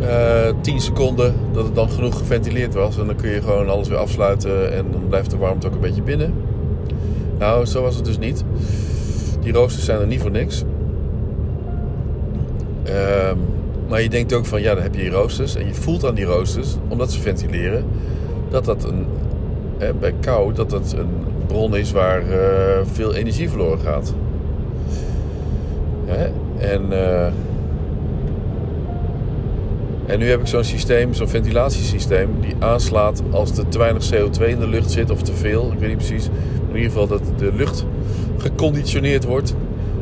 eh 10 seconden, dat het dan genoeg geventileerd was. En dan kun je gewoon alles weer afsluiten en dan blijft de warmte ook een beetje binnen. Nou, zo was het dus niet. Die roosters zijn er niet voor niks. Ehm, maar je denkt ook van, ja, dan heb je die roosters. En je voelt aan die roosters, omdat ze ventileren, dat dat een, bij kou, dat dat een bron is waar eh, veel energie verloren gaat. Hè? En, eh, en nu heb ik zo'n systeem, zo'n ventilatiesysteem, die aanslaat als er te weinig CO2 in de lucht zit of te veel. Ik weet niet precies. In ieder geval dat de lucht geconditioneerd wordt.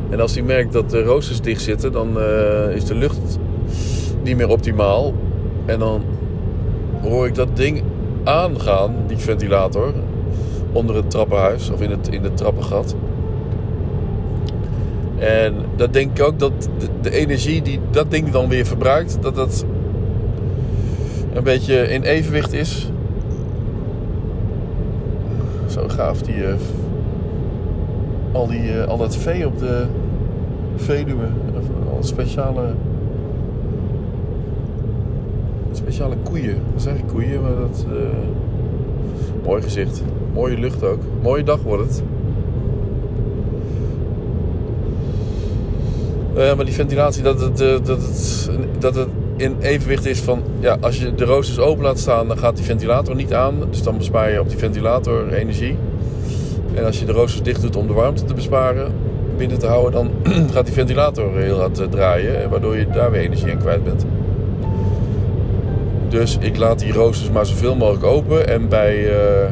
En als die merkt dat de roosters dicht zitten, dan eh, is de lucht niet meer optimaal. En dan hoor ik dat ding aangaan, die ventilator, onder het trappenhuis of in het, in het trappengat. En dat denk ik ook dat de, energie die dat ding dan weer verbruikt, dat dat een beetje in evenwicht is. Zo gaaf die. eh, al, die eh, al dat vee op de Veluwe. Al speciale. Speciale koeien. Dat zijn koeien, maar dat. eh, mooi gezicht. Mooie lucht ook. Mooie dag wordt het. Eh, maar die ventilatie, dat het, eh, dat, het, dat het in evenwicht is van... Ja, als je de roosters open laat staan, dan gaat die ventilator niet aan. Dus dan bespaar je op die ventilator energie. En als je de roosters dicht doet om de warmte te besparen, binnen te houden... dan gaat die ventilator heel hard draaien. en Waardoor je daar weer energie aan kwijt bent. Dus ik laat die roosters maar zoveel mogelijk open. En bij eh,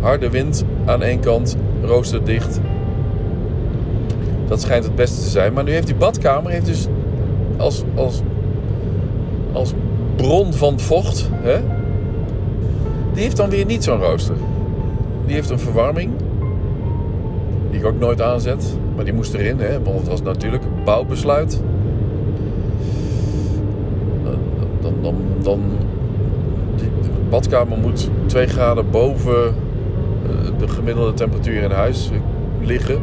harde wind aan één kant, rooster dicht. Dat schijnt het beste te zijn. Maar nu heeft die badkamer heeft dus als, als, als bron van vocht. Hè? Die heeft dan weer niet zo'n rooster. Die heeft een verwarming. Die ik ook nooit aanzet. Maar die moest erin, hè? want het was natuurlijk een bouwbesluit. Dan, dan, die, de badkamer moet 2 graden boven eh, de gemiddelde temperatuur in huis liggen.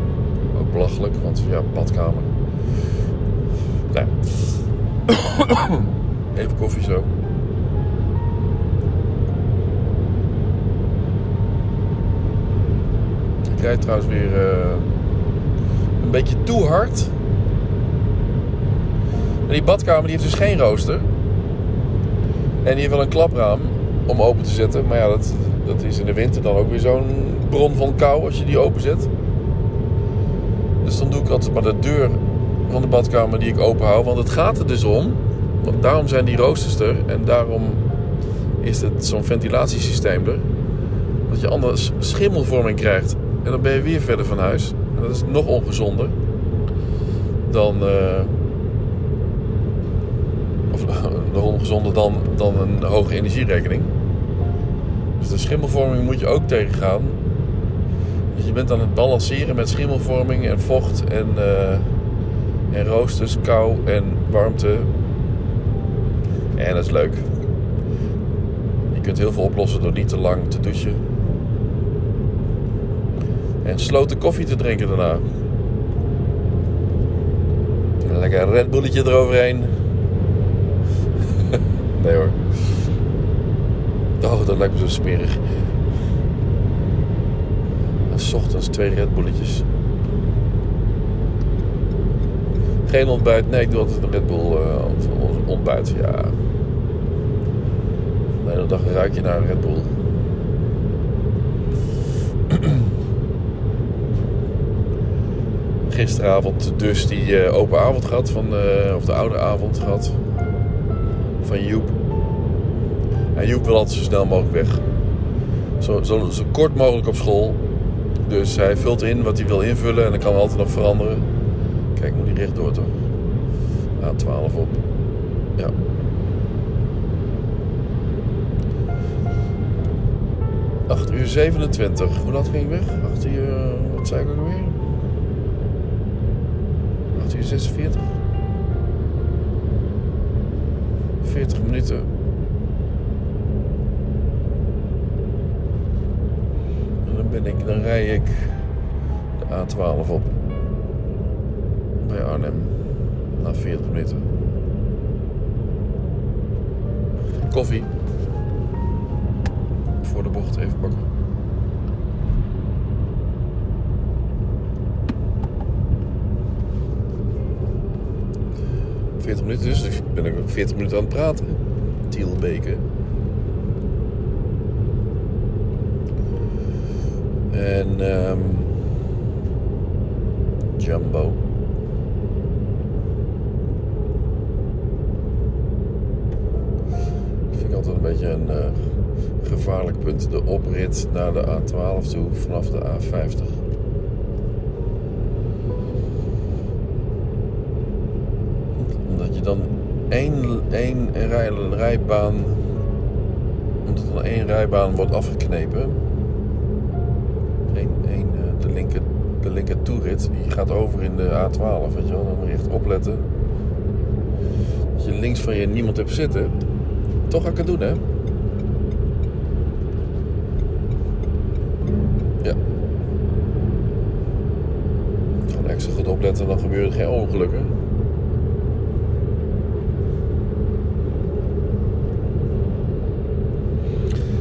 Ook belachelijk, want ja, badkamer. Nou. Even koffie zo. Ik rijd trouwens weer eh, een beetje toe hard. Maar die badkamer die heeft dus geen rooster. En heeft wel een klapraam om open te zetten. Maar ja, dat, dat is in de winter dan ook weer zo'n bron van kou als je die openzet. Dus dan doe ik altijd maar de deur van de badkamer die ik open hou. Want het gaat er dus om. Want daarom zijn die roosters er. En daarom is het zo'n ventilatiesysteem er. Dat je anders schimmelvorming krijgt. En dan ben je weer verder van huis. En dat is nog ongezonder. Dan... eh, of nog ongezonder dan, dan een hoge energierekening. Dus de schimmelvorming moet je ook tegengaan. Dus je bent aan het balanceren met schimmelvorming en vocht en, eh, en roosters, kou en warmte. En dat is leuk. kunt heel veel oplossen door niet te lang te douchen. En sloten koffie te drinken daarna. Een lekker Red Bulletje eroverheen. Nee hoor. Oh, dat lijkt me zo smerig. En ochtends twee Red Bulletjes. Geen ontbijt. Nee, ik doe altijd een Red Bull uh, ontbijt. Ja. De hele dag ruik je naar een Red Bull. Gisteravond dus die uh, open avond gehad. Van, uh, of de oude avond gehad. Van Joep. En Joep wil altijd zo snel mogelijk weg. Zo, zo, zo kort mogelijk op school. Dus hij vult in wat hij wil invullen. En dan kan altijd nog veranderen. Kijk, moet hij rechtdoor toch? A12 op. Ja. Acht uur 27. Hoe laat ging ik weg? 8 uur... Wat zei ik ook alweer? 8 uur 46. 40 minuten. En dan ben ik... Dan rij ik de A12 op bij Arnhem na 40 minuten. Koffie. Voor de bocht even pakken. ...40 minuten dus, dus ik ben ook 40 minuten aan het praten. Tielbeke. En... Um, Jumbo. altijd een beetje een uh, gevaarlijk punt. De oprit naar de A12 toe vanaf de A50. Omdat je dan één, één rij, rijbaan. Omdat dan één rijbaan wordt afgeknepen. Linker toerit die gaat over in de A12. Weet je wel, dan moet je echt opletten. Dat je links van je niemand hebt zitten toch ga ik het doen, hè? Ja. Gewoon extra goed opletten, dan gebeuren er geen ongelukken.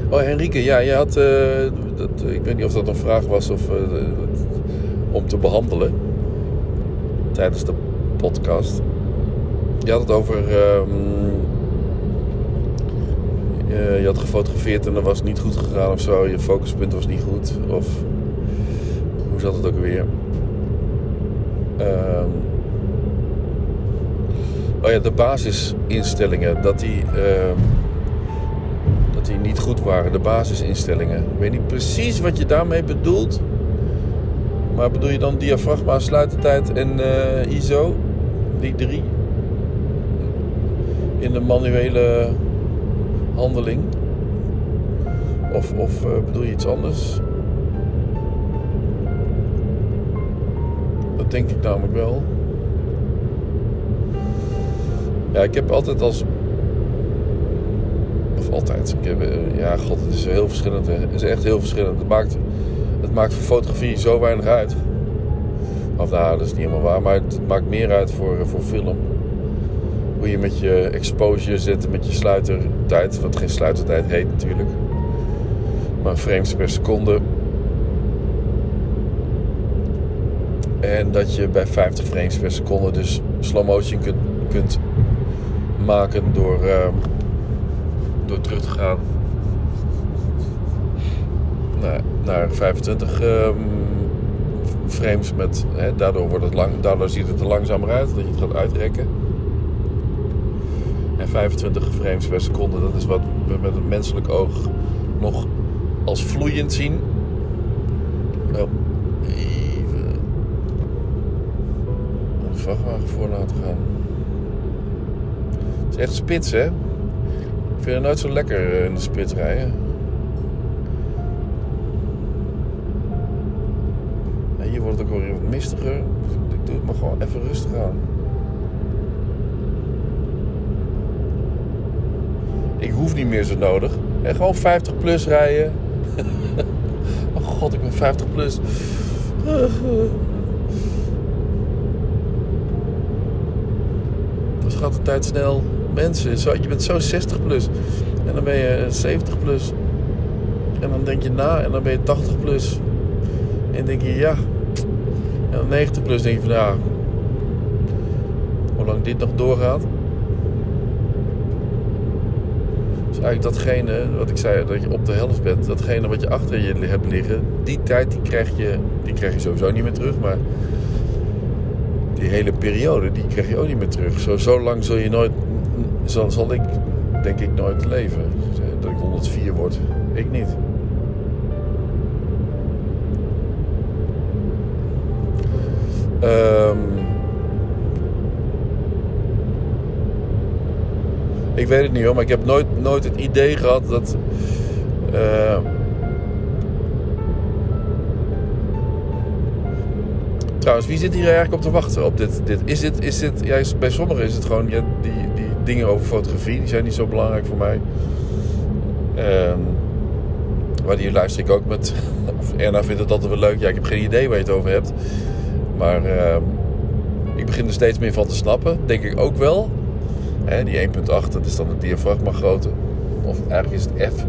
Oh, Henrike, ja, je had. Uh, dat, ik weet niet of dat een vraag was of. Om te behandelen. Tijdens de podcast. Je had het over. Uh, uh, je had gefotografeerd en dat was niet goed gegaan of zo. Je focuspunt was niet goed. Of hoe zat het ook weer? Um, oh ja, de basisinstellingen. Dat die, uh, dat die niet goed waren. De basisinstellingen. Ik weet niet precies wat je daarmee bedoelt. Maar bedoel je dan diafragma, sluitertijd en uh, ISO? Die drie? In de manuele handeling? Of, of uh, bedoel je iets anders? Dat denk ik namelijk wel. Ja, ik heb altijd als. Of altijd. Ik heb, uh, ja, god, het is heel verschillend. Het is echt heel verschillend. Het maakt, het maakt voor fotografie zo weinig uit. Of nou, dat is niet helemaal waar. Maar het maakt meer uit voor, voor film hoe je met je exposure zit, met je sluitertijd. Wat geen sluitertijd heet natuurlijk. Maar frames per seconde. En dat je bij 50 frames per seconde dus slow motion kunt, kunt maken door, uh, door terug te gaan naar, naar 25 um, frames. Met, hè, daardoor, wordt het lang, daardoor ziet het er langzamer uit dat je het gaat uitrekken. En 25 frames per seconde, dat is wat we met het menselijk oog nog als vloeiend zien. Nou, even een vrachtwagen voor laten gaan. Het is echt spits, hè? Ik vind het nooit zo lekker eh, in de spits rijden. Mistiger. Doe het maar gewoon even rustig aan. Ik hoef niet meer zo nodig. En gewoon 50 plus rijden. oh god, ik ben 50 plus. Dan gaat de tijd snel. Mensen, je bent zo 60 plus. En dan ben je 70 plus. En dan denk je na en dan ben je 80 plus. En denk je ja. En dan 90 plus denk je van ja. Hoe lang dit nog doorgaat. Dus eigenlijk datgene wat ik zei, dat je op de helft bent. Datgene wat je achter je hebt liggen. Die tijd die krijg je, die krijg je sowieso niet meer terug. Maar die hele periode die krijg je ook niet meer terug. Zo, zo lang zul je nooit, zal, zal ik denk ik nooit leven. Dat ik 104 word. Ik niet. Ehm, ik weet het niet hoor, maar ik heb nooit, nooit het idee gehad dat. eh, trouwens, wie zit hier eigenlijk op te wachten op dit? dit? Is dit, is dit bij sommigen is het gewoon die, die dingen over fotografie, die zijn niet zo belangrijk voor mij. Ehm, maar die luister ik ook met. Of Erna vindt het altijd wel leuk. Ja, ik heb geen idee waar je het over hebt. Maar ehm, ik begin er steeds meer van te snappen. Denk ik ook wel. Hè, die 1.8, dat is dan de diafragmagrootte. Of eigenlijk is het F,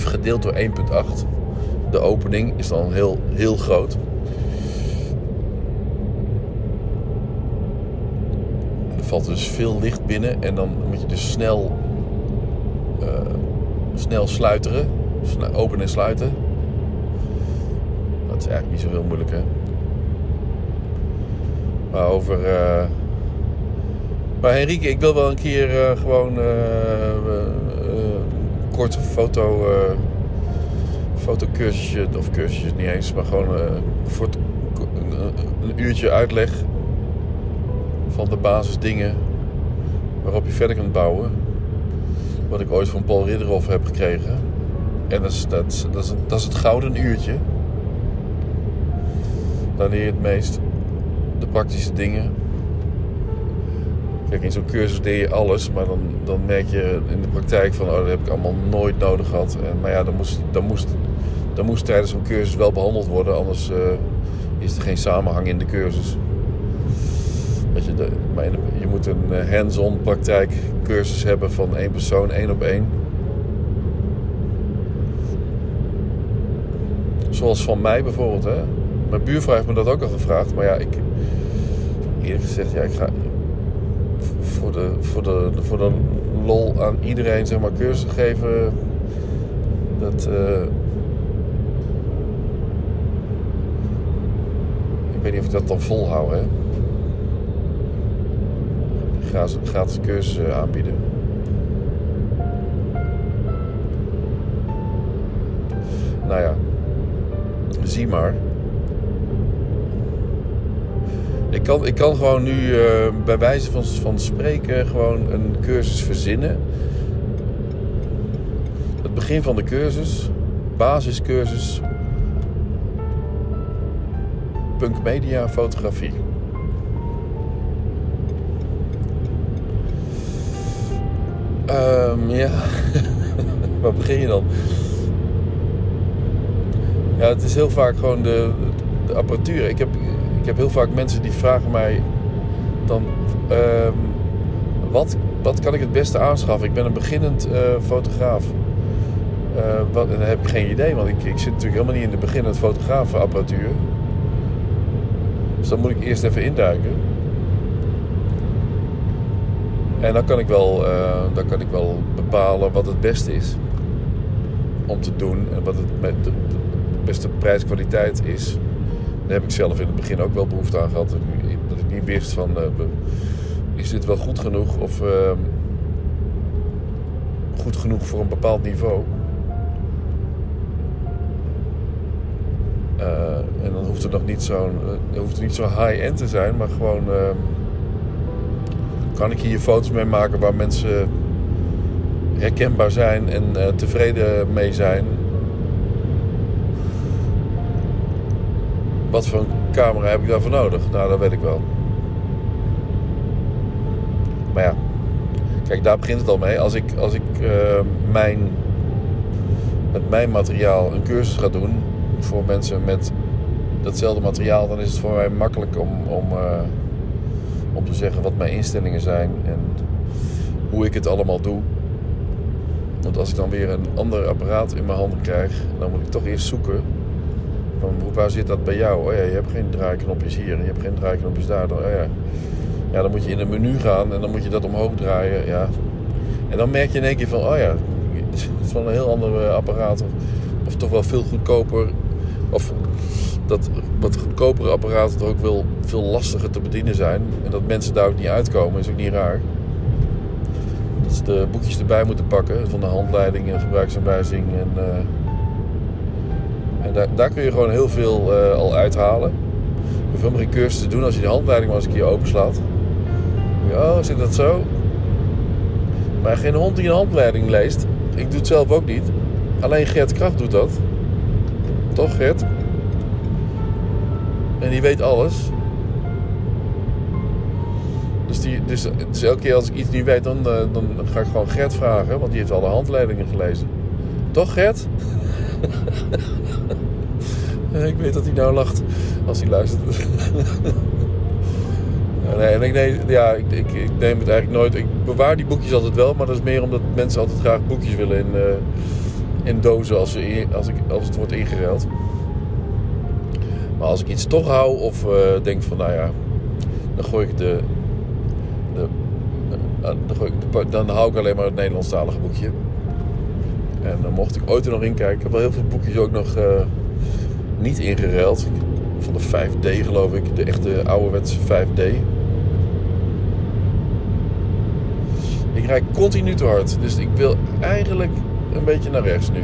F gedeeld door 1.8. De opening is dan heel, heel groot. Er valt dus veel licht binnen. En dan moet je dus snel, eh, snel sluiteren. Openen en sluiten. Dat is eigenlijk niet zo heel moeilijk, hè. Maar over. eh, Maar Henrike, ik wil wel een keer eh, gewoon. eh, een korte foto. fotocursusje, of cursusje niet eens, maar gewoon voor een, uurtje uitleg van de basisdingen waarop je verder kunt bouwen. Wat ik ooit van Paul Ridderhoff heb gekregen. En dat is, dat, dat, is, dat is het gouden uurtje. Dan leer je het meest de praktische dingen. Kijk, in zo'n cursus leer je alles, maar dan, dan merk je in de praktijk van, oh, dat heb ik allemaal nooit nodig gehad. Maar ja, dan moest, dan, moest, dan moest tijdens zo'n cursus wel behandeld worden, anders eh, is er geen samenhang in de cursus. Weet je, de, de- je moet een eh, hands-on praktijkcursus hebben van één persoon, één op één. Zoals van mij bijvoorbeeld. Hè? Mijn buurvrouw heeft me dat ook al gevraagd. Maar ja, ik... Eerlijk gezegd, ja, ik ga... Voor de, voor, de, voor de lol aan iedereen, zeg maar, cursus geven... Dat... eh, Ik weet niet of ik dat dan volhoud, hè. Ze gratis cursus aanbieden. Nou ja, zie maar. Ik kan, ik kan gewoon nu eh, bij wijze van, van spreken gewoon een cursus verzinnen. Het begin van de cursus, basiscursus, punk media fotografie. Ehm, ja, waar begin je dan? Ja, het is heel vaak gewoon de, de apparatuur. Ik heb, heb heel vaak mensen die vragen mij dan... ehm, wat, wat kan ik het beste aanschaffen? Ik ben een beginnend eh, fotograaf. Eh, wat, en dan heb ik geen idee, want ik, ik zit natuurlijk helemaal niet in de beginnend fotografenapparatuur. Dus dan moet ik eerst even induiken. En dan kan ik wel, eh, dan kan ik wel bepalen wat het beste is om te doen en wat het met de, de beste prijskwaliteit is. Daar heb ik zelf in het begin ook wel behoefte aan gehad. Dat ik, niet wist van eh, is dit wel goed genoeg of ehm, goed genoeg voor een bepaald niveau. Eh, en dan hoeft het nog niet zo'n eh, hoeft het niet zo high-end te zijn, maar gewoon ehm, kan ik hier foto's mee maken waar mensen herkenbaar zijn en tevreden mee zijn. Wat voor een camera heb ik daarvoor nodig? Nou, dat weet ik wel. Maar ja, Kijk, daar begint het al mee. Als ik, als ik eh, mijn, met mijn materiaal een cursus ga doen voor mensen met datzelfde materiaal, dan is het voor mij makkelijk om, om, eh, om te zeggen wat mijn instellingen zijn en hoe ik het allemaal doe. Want als ik dan weer een ander apparaat in mijn handen krijg, dan moet ik toch eerst zoeken. Van waar zit dat bij jou? Oh ja, je hebt geen draaiknopjes hier en je hebt geen draaiknopjes daar. Dan, oh ja. ja, dan moet je in een menu gaan en dan moet je dat omhoog draaien. Ja. En dan merk je in één keer van, oh ja, het is wel een heel ander eh, apparaat. Of, toch wel veel goedkoper. Of dat wat goedkopere apparaten toch ook wel veel lastiger te bedienen zijn. En dat mensen daar ook niet uitkomen, is ook niet raar. Dat ze de boekjes erbij moeten pakken van de handleiding en gebruiksaanwijzing. En, eh, daar, daar kun je gewoon heel veel eh, al uithalen. Je hoeft helemaal geen cursus te doen als je de handleiding maar eens een keer openslaat. Oh, zit dat zo? Maar geen hond die een handleiding leest. Ik doe het zelf ook niet. Alleen Gert Kracht doet dat. Toch, Gert? En die weet alles. Dus, die, dus, dus elke keer als ik iets niet weet, dan, eh, dan ga ik gewoon Gert vragen. Want die heeft alle handleidingen gelezen. Toch, Gert? Ik weet dat hij nou lacht als hij luistert. nee, en ik, nee, ja, ik, ik, ik, neem het eigenlijk nooit. Ik bewaar die boekjes altijd wel, maar dat is meer omdat mensen altijd graag boekjes willen in, uh, in dozen als, ze, als, ik, als het wordt ingeruild. Maar als ik iets toch hou of uh, denk van, nou ja, dan gooi ik de. de dan, gooi ik de, dan hou ik alleen maar het Nederlandstalige boekje. En dan mocht ik ooit er nog in kijken. Ik heb wel heel veel boekjes ook nog uh, niet ingeruild. Van de 5D geloof ik, de echte ouderwetse 5D. Ik rijd continu te hard, dus ik wil eigenlijk een beetje naar rechts nu.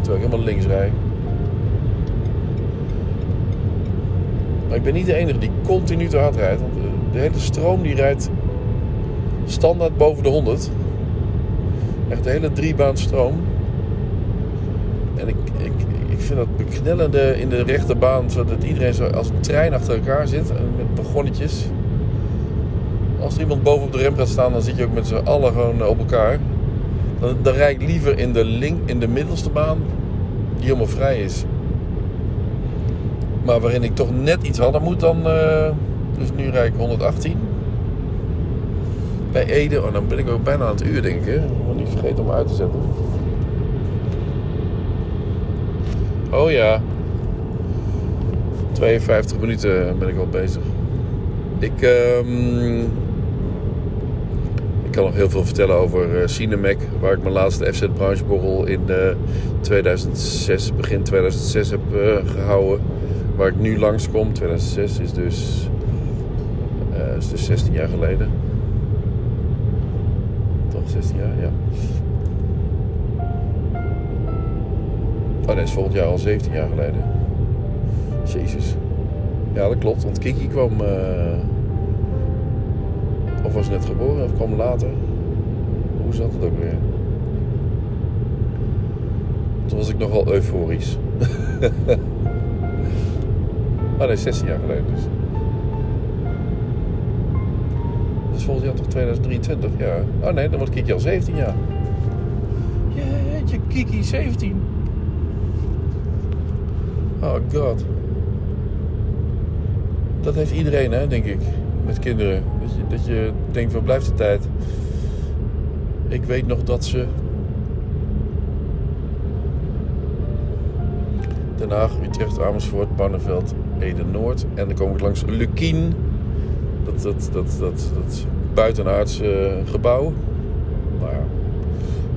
Terwijl ik helemaal links rijd. Maar ik ben niet de enige die continu te hard rijdt. Want de hele stroom die rijdt standaard boven de 100. Echt de hele driebaan stroom. En ik, ik, ik vind dat beknellende in de rechterbaan. Zodat iedereen zo als een trein achter elkaar zit. Met wagonnetjes. Als er iemand boven op de rem gaat staan, dan zit je ook met z'n allen gewoon op elkaar. Dan, dan rijd ik liever in de, link, in de middelste baan. Die helemaal vrij is. Maar waarin ik toch net iets harder moet dan. Uh, dus nu rijd ik 118. Bij Ede, oh, dan ben ik ook bijna aan het uur, denk ik. Ik niet vergeten om uit te zetten. Oh ja. 52 minuten ben ik al bezig. Ik, um, ik kan nog heel veel vertellen over uh, Cinemec, waar ik mijn laatste FZ brancheborrel in uh, 2006, begin 2006 heb uh, gehouden waar ik nu langskom, 2006, is dus, is dus 16 jaar geleden. Toch 16 jaar, ja. Oh nee, is volgend jaar al 17 jaar geleden. Jezus. Ja, dat klopt, want Kiki kwam. Uh, of was net geboren of kwam later. Hoe zat het ook weer? Toen was ik nogal euforisch. Oh nee, 16 jaar geleden dus. Is volgend jaar toch 2023, ja. Oh nee, dan wordt Kiki al 17 jaar. Jeetje, Kiki 17. Oh god. Dat heeft iedereen, hè, denk ik. Met kinderen. Dat je, dat je denkt, waar blijft de tijd? Ik weet nog dat ze Den Haag, Utrecht, Amersfoort, Barneveld, Ede-Noord. En dan kom ik langs Lukien. Dat, dat, dat, dat, dat gebouw. Ja,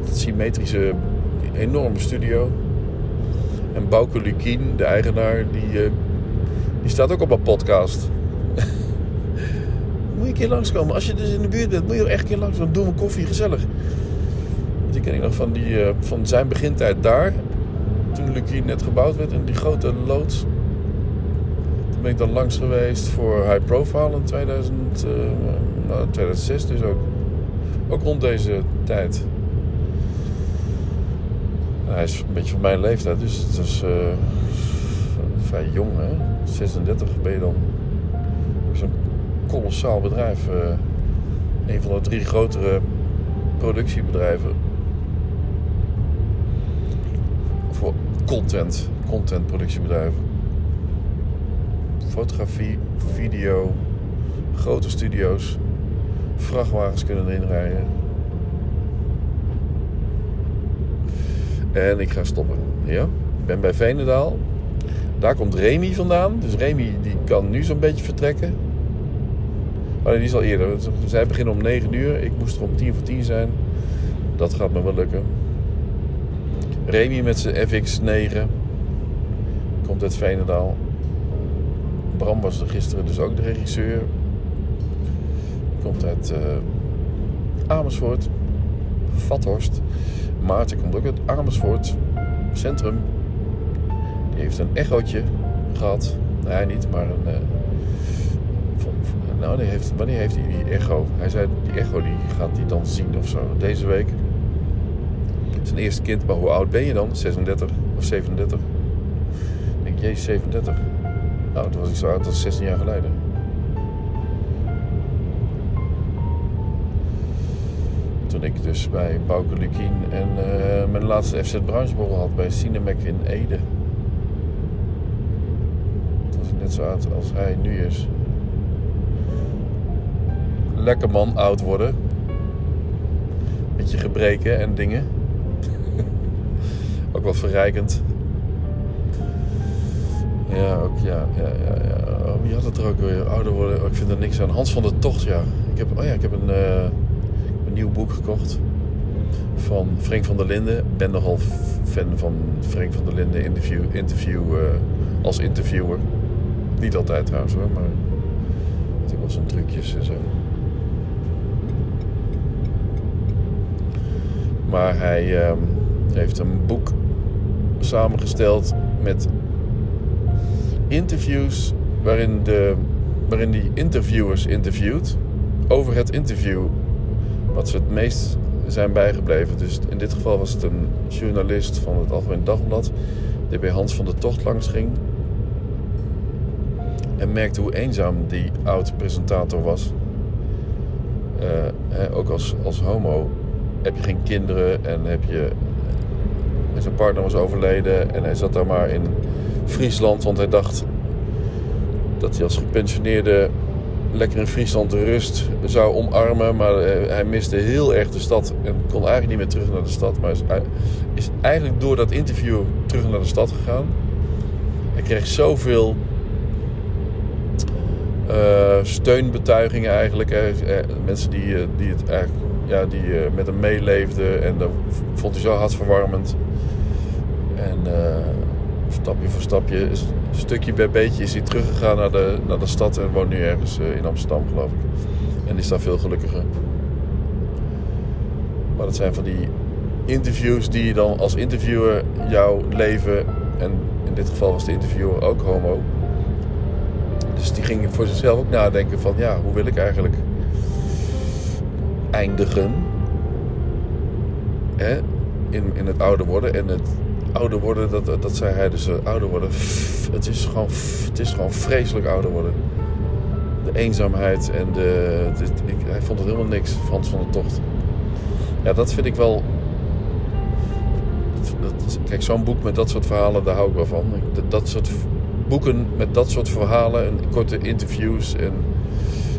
dat symmetrische, enorme studio. En Bouke Lukien, de eigenaar, die, uh, die staat ook op een podcast. moet je een keer langskomen. Als je dus in de buurt bent, moet je echt een keer langs. Dan doen we koffie, gezellig. Die ken ik nog van, die, uh, van zijn begintijd daar toen Lukien net gebouwd werd in die grote loods. Ben ik dan langs geweest voor High Profile in 2000, uh, nou, 2006 dus ook. Ook rond deze tijd. hij is een beetje van mijn leeftijd, dus het was uh, vrij jong hè. 36 ben je dan. Zo'n kolossaal bedrijf. Uh, een van de drie grotere productiebedrijven. Voor content, contentproductiebedrijven. Fotografie, video, grote studio's, vrachtwagens kunnen erin rijden. En ik ga stoppen. Ja, ik ben bij Veenendaal. Daar komt Remy vandaan. Dus Remy die kan nu zo'n beetje vertrekken. Oh die is al eerder. Zij beginnen om 9 uur. Ik moest er om 10 voor 10 zijn. Dat gaat me wel lukken. Remy met zijn FX9. Komt uit Veenendaal. Bram was er gisteren dus ook de regisseur. Komt uit uh, Amersfoort. Vathorst. Maarten komt ook uit Amersfoort. Centrum. Die heeft een echootje gehad. Nee, niet, maar een... Uh, nou, die heeft, wanneer heeft hij die echo? Hij zei, die echo die gaat hij dan zien of zo. Deze week. Zijn eerste kind, maar hoe oud ben je dan? 36 of 37? Ik denk, jee, 37. Nou, toen was ik zo oud als 16 jaar geleden. Toen ik dus bij Bouke Lukien en uh, mijn laatste FC Bruinsborrel had bij Cinemac in Ede. Toen was ik net zo oud als hij nu is. Lekker man, oud worden. Beetje gebreken en dingen. ook wat verrijkend. Ja, ook ja, ja, ja, ja. Oh, wie had het er ook weer? Ouder worden. Oh, ik vind er niks aan. Hans van der Tocht, ja. Ik heb, oh ja, ik heb een, uh, een nieuw boek gekocht van Frank van der Linden. Ik ben nogal fan van Frank van der Linden interview, interview uh, als interviewer. Niet altijd trouwens hoor, maar ik wel zijn trucjes en zo. Maar hij um, heeft een boek samengesteld met interviews waarin, de, waarin die interviewers interviewt over het interview wat ze het meest zijn bijgebleven. Dus in dit geval was het een journalist van het Algemeen Dagblad die bij Hans van der Tocht langs ging en merkte hoe eenzaam die oud-presentator was. Uh, ook als, als homo heb je geen kinderen en heb je. Zijn partner was overleden en hij zat daar maar in Friesland, want hij dacht dat hij als gepensioneerde lekker in Friesland de rust zou omarmen. Maar eh, hij miste heel erg de stad en kon eigenlijk niet meer terug naar de stad. Maar is eigenlijk door dat interview terug naar de stad gegaan. Hij kreeg zoveel uh, steunbetuigingen eigenlijk. Uh, mensen die, die het eigenlijk ja, die met hem meeleefden en dat vond hij zo hartverwarmend. En stapje voor stapje, stukje bij beetje, is hij teruggegaan naar de, naar de stad en woont nu ergens in Amsterdam, geloof ik. En is daar veel gelukkiger. Maar dat zijn van die interviews die dan als interviewer jouw leven, en in dit geval was de interviewer ook homo, dus die ging voor zichzelf ook nadenken van ja, hoe wil ik eigenlijk eindigen hè, in, in het ouder worden. En het ouder worden, dat, dat zei hij dus, ouder worden, het is, gewoon, het is gewoon vreselijk ouder worden. De eenzaamheid en de, ik, hij vond het helemaal niks, Frans van de Tocht. Ja, dat vind ik wel... Dat, kijk, zo'n boek met dat soort verhalen, daar hou ik wel van. Dat, dat soort boeken met dat soort verhalen en korte interviews en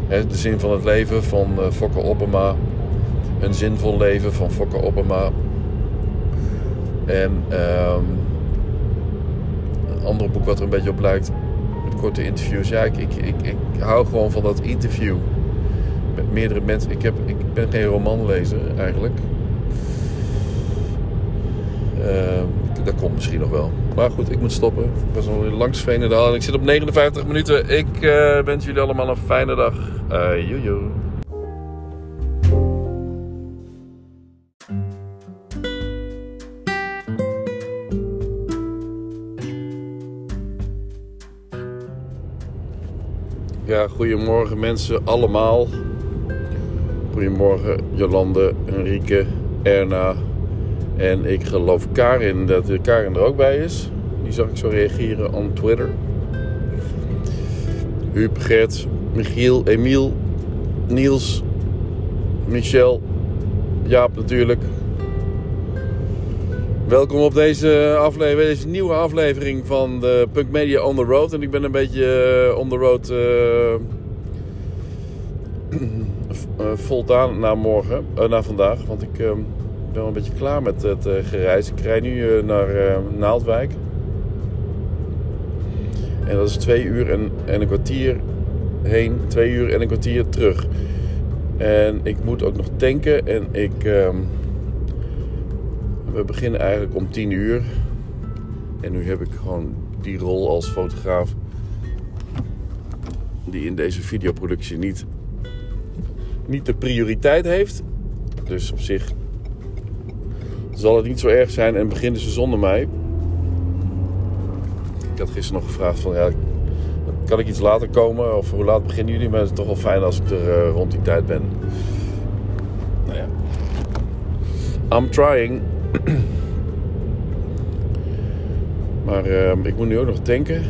hè, de zin van het leven van uh, Fokker Oppema. Een zinvol leven van Fokker Oppema. En um, een ander boek wat er een beetje op lijkt, met korte interviews. Ja, ik, ik, ik, hou gewoon van dat interview met meerdere mensen. Ik, heb, ik ben geen romanlezer eigenlijk. Uh, dat komt misschien nog wel. Maar goed, ik moet stoppen. Ik ben zo langs Veenendaal en ik zit op 59 minuten. Ik uh, wens jullie allemaal een fijne dag. Uh, jojo. Goedemorgen mensen allemaal. Goedemorgen Jolande, Enrique, Erna, en ik geloof Karin, dat Karin er ook bij is. Die zag ik zo reageren op Twitter. Huub, Gert, Michiel, Emiel, Niels, Michel, Jaap natuurlijk. Welkom op deze, aflevering, deze nieuwe aflevering van de Punk Media On The Road. En ik ben een beetje uh, on the road uh, uh, voldaan na morgen, naar vandaag. Want ik ben wel een beetje klaar met het gereis. Ik rij nu naar Naaldwijk. En dat is twee uur en, en een kwartier heen, twee uur en een kwartier terug. En ik moet ook nog tanken en ik... We beginnen eigenlijk om 10 uur. En nu heb ik gewoon die rol als fotograaf. Die in deze videoproductie niet, niet de prioriteit heeft. Dus op zich zal het niet zo erg zijn en beginnen ze zonder mij. Ik had gisteren nog gevraagd van ja, kan ik iets later komen? Of hoe laat beginnen jullie? Maar het is toch wel fijn als ik er uh, rond die tijd ben. Nou ja. I'm trying. maar uh, ik moet nu ook nog tanken.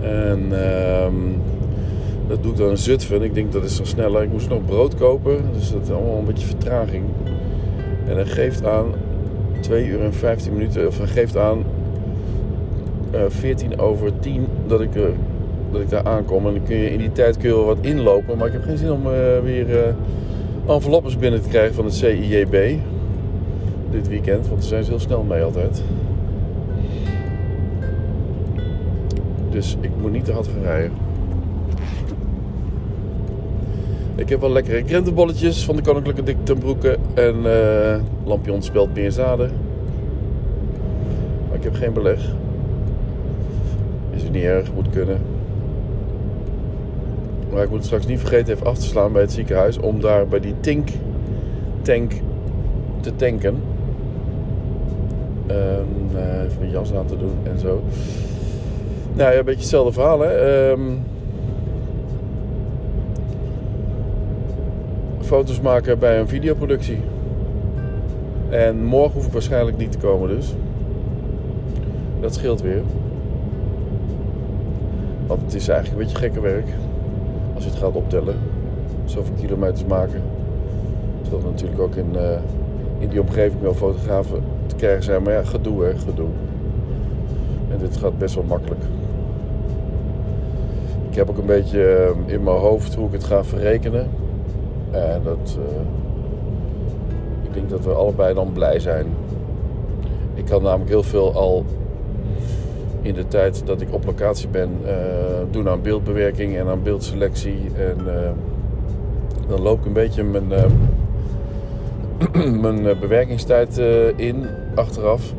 En uh, dat doe ik dan in Zutphen. Ik denk dat is zo sneller. Ik moest nog brood kopen. Dus dat is allemaal een beetje vertraging. En dat geeft aan 2 uur en 15 minuten. Of geeft aan uh, eh, 14 over 10 dat ik, dat ik daar aankom. En dan kun je in die tijd kun je wel wat inlopen. Maar ik heb geen zin om uh, weer enveloppes binnen te krijgen van het CIJB. Dit weekend, want daar zijn ze heel snel mee altijd. Dus ik moet niet te hard gaan rijden. Ik heb wel lekkere krentenbolletjes van de Koninklijke Dik ten. En uh, lampion spelt meer zaden. Maar ik heb geen beleg. Is het niet erg, moet kunnen. Maar ik moet straks niet vergeten even af te slaan bij het ziekenhuis. Om daar bij die Tink tank te tanken. En uh, even mijn jas aan te doen en zo. Nou ja, een beetje hetzelfde verhaal hè. Um, foto's maken bij een videoproductie. En morgen hoef ik waarschijnlijk niet te komen dus. Dat scheelt weer. Want het is eigenlijk een beetje gekke werk. Als je het gaat optellen. Zoveel kilometers maken. Zodat natuurlijk ook in, uh, in die omgeving wel fotografen te krijgen zijn. Maar ja, gedoe hè, gedoe. En dit gaat best wel makkelijk. Ik heb ook een beetje uh, in mijn hoofd hoe ik het ga verrekenen. En dat... Uh, ik denk dat we allebei dan blij zijn. Ik kan namelijk heel veel al in de tijd dat ik op locatie ben uh, doen aan beeldbewerking en aan beeldselectie. En uh, dan loop ik een beetje mijn, uh, mijn bewerkingstijd in achteraf.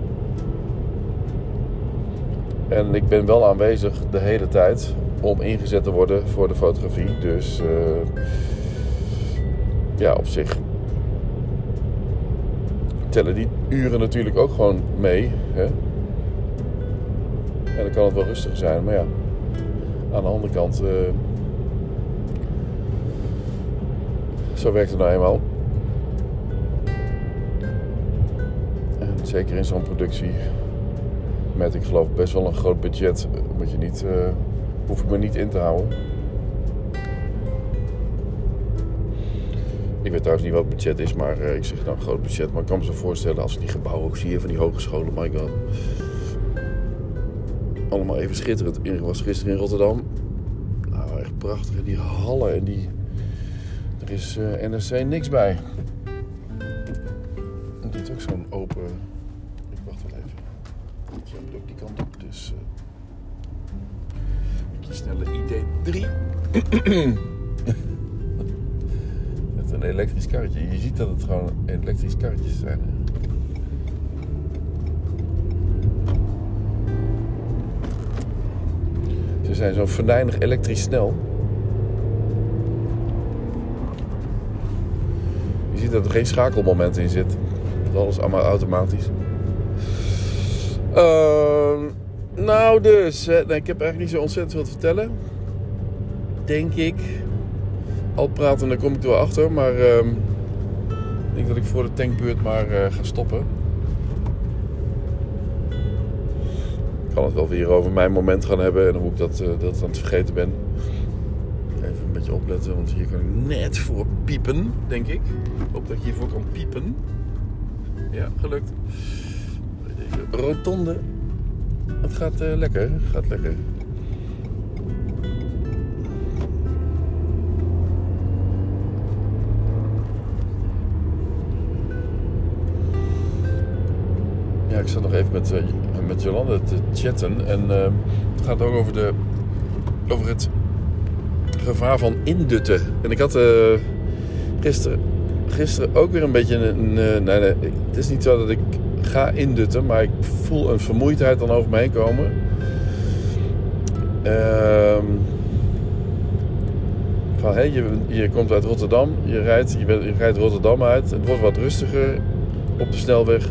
En ik ben wel aanwezig de hele tijd om ingezet te worden voor de fotografie. Dus ja, op zich tellen die uren natuurlijk ook gewoon mee. Hè? En dan kan het wel rustig zijn. Maar ja, aan de andere kant... Uh, zo werkt het nou eenmaal. En zeker in zo'n productie met, ik geloof, best wel een groot budget... Moet je niet, uh, hoef ik me niet in te houden. Ik weet trouwens niet wat het budget is, maar uh, ik zeg nou groot budget. Maar ik kan me zo voorstellen als ik die gebouwen ook zie van die hogescholen. My god allemaal even schitterend. Ik was gisteren in Rotterdam. Nou, echt prachtig. Die hallen en die... Er is uh, eh, NRC niks bij. En dit is ook zo'n open... Ik wacht wel even. Je moet ook die kant op, dus... Uh... Een snelle ID3. Met een elektrisch karretje. Je ziet dat het gewoon elektrisch karretjes zijn. Ze zijn zo venijnig elektrisch snel. Je ziet dat er geen schakelmoment in zit. Dat alles allemaal automatisch. Uh, nou dus, nee, ik heb eigenlijk niet zo ontzettend veel te vertellen. Denk ik. Al praten, daar kom ik er wel achter. Maar uh, ik denk dat ik voor de tankbeurt maar uh, ga stoppen. Kan het wel weer over mijn moment gaan hebben. En hoe ik dat, uh, dat aan het vergeten ben. Even een beetje opletten, want hier kan ik net voor piepen, denk ik. Ik hoop dat ik hiervoor kan piepen. Ja, gelukt. Rotonde. Het gaat eh, lekker, gaat lekker. Ja, ik zat nog even met, eh, met Jolande te chatten. En eh, het gaat ook over, de, over het gevaar van indutten. En ik had eh, gisteren, gisteren ook weer een beetje een... eh, nee, nee, het is niet zo dat ik ga indutten, maar ik voel een vermoeidheid dan over me heen komen. Ehm van, hé, je, je komt uit Rotterdam, je rijdt, je rijdt Rotterdam uit. Het wordt wat rustiger op de snelweg.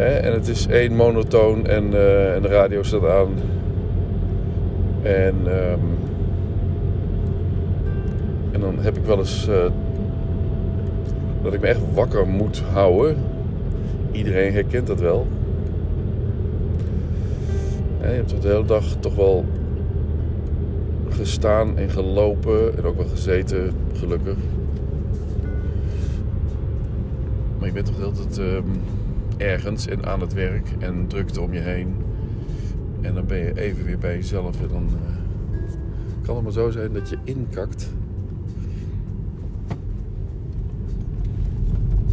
En het is één monotoon en, eh, de radio staat aan. En, ehm, en dan heb ik wel eens eh, dat ik me echt wakker moet houden. Iedereen herkent dat wel. Je hebt de hele dag toch wel gestaan en gelopen en ook wel gezeten, gelukkig. Maar je bent toch de hele tijd ehm, ergens en aan het werk en drukte om je heen. En dan ben je even weer bij jezelf en dan eh, kan het maar zo zijn dat je inkakt.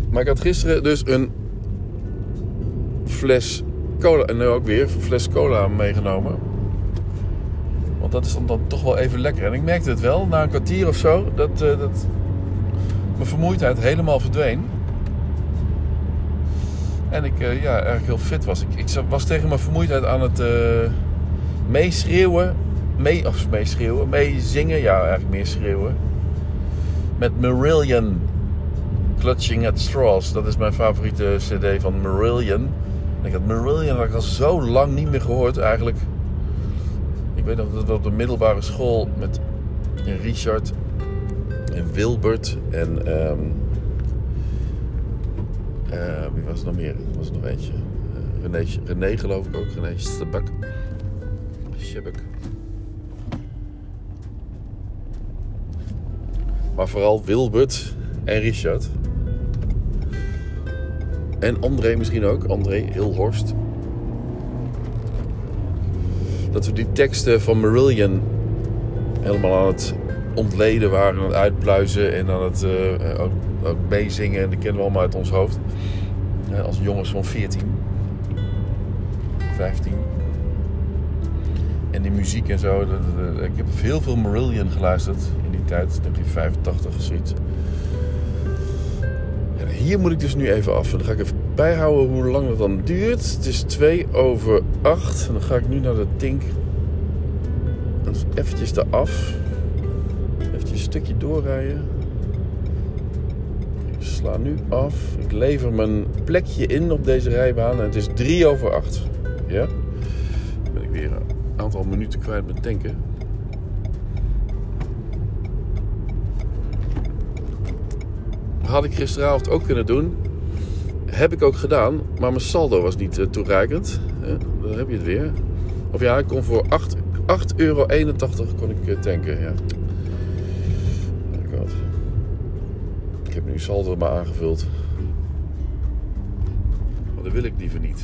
Maar ik had gisteren dus een fles cola, en nu ook weer, een fles cola meegenomen. Want dat is dan, toch wel even lekker. En ik merkte het wel, na een kwartier of zo, dat, eh, dat mijn vermoeidheid helemaal verdween. En ik eh, ja, eigenlijk heel fit was. Ik, ik was tegen mijn vermoeidheid aan het eh, meeschreeuwen. Mee, of meeschreeuwen, meezingen. Ja, eigenlijk meer schreeuwen. Met Marillion. Clutching at Straws. Dat is mijn favoriete cd van Marillion. Ik had Marillion had ik al zo lang niet meer gehoord eigenlijk. Ik weet nog dat we op de middelbare school met Richard en Wilbert en... eh, wie was er nog meer? Er was er nog eentje. Eh, René, René geloof ik ook. René Stabak. Shebek. Maar vooral Wilbert en Richard. En André misschien ook. André Hilhorst. Dat we die teksten van Marillion helemaal aan het ontleden waren. Aan het uitpluizen en aan het eh, ook, meezingen. En dat kennen we allemaal uit ons hoofd. Als jongens van 14, 15. En die muziek en zo. dat- ik heb heel veel Marillion geluisterd in die tijd, 1985 of zoiets. En hier moet ik dus nu even af. En dan ga ik even bijhouden hoe lang dat dan duurt. Het is 2 over 8. En dan ga ik nu naar de Tink. Dan eventjes eraf. Stukje doorrijden. Ik sla nu af. Ik lever mijn plekje in op deze rijbaan. En het is 3 over 8. Ja? Dan ben ik weer een aantal minuten kwijt met tanken. Had ik gisteravond ook kunnen doen. Heb ik ook gedaan. Maar mijn saldo was niet eh, toereikend. Hè? Dan heb je het weer. Of ja, ik kon voor 8 8,81 euro kon ik eh, tanken. Ja. Nu saldo maar aangevuld. Maar dat wil ik liever niet.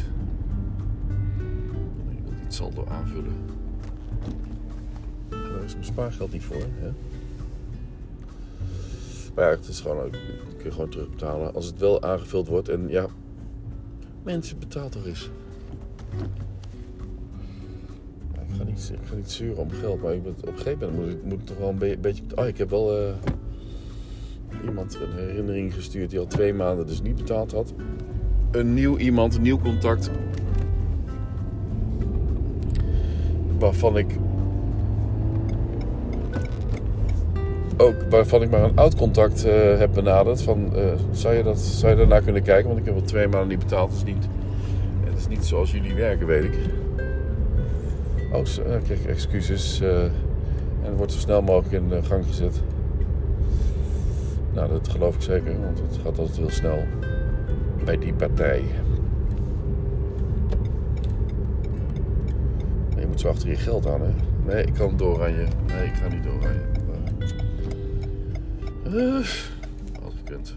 Ik wil niet saldo aanvullen. Daar is mijn spaargeld niet voor. Hè? Maar ja, het is gewoon, dat kun je gewoon terugbetalen. Als het wel aangevuld wordt. En ja, mensen betaal toch eens. Ik ga, niet, ik om geld, maar ik moet, op een gegeven moment moet ik, moet toch wel een be- beetje... Oh, ik heb wel eh, iemand een herinnering gestuurd die al twee maanden dus niet betaald had. Een nieuw iemand, een nieuw contact. Waarvan ik ook waarvan ik maar een oud contact eh, heb benaderd. Van, eh, zou, je dat, zou je daarnaar kunnen kijken? Want ik heb al twee maanden niet betaald. Is niet, het is niet zoals jullie werken, weet ik. Oh, dan krijg ik excuses. eh, en wordt zo snel mogelijk in eh, gang gezet. Nou, dat geloof ik zeker, want het gaat altijd heel snel bij die partij. Je moet zo achter je geld aan, hè? Nee, ik kan doorrijden. Nee, ik ga niet doorrijden. Uh, had gekund.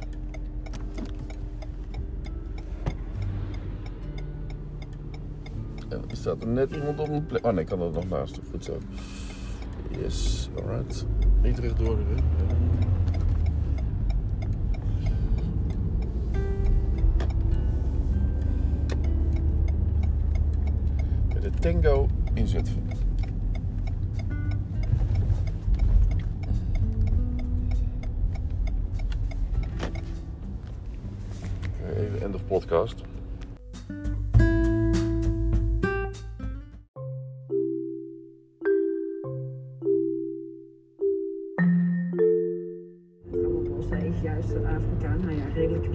En er staat er net iemand op een plek. Oh nee, ik kan er nog naast. Goed zo. Yes, alright. Niet rechtdoor weer. Tango in Zutphen. Even end of podcast.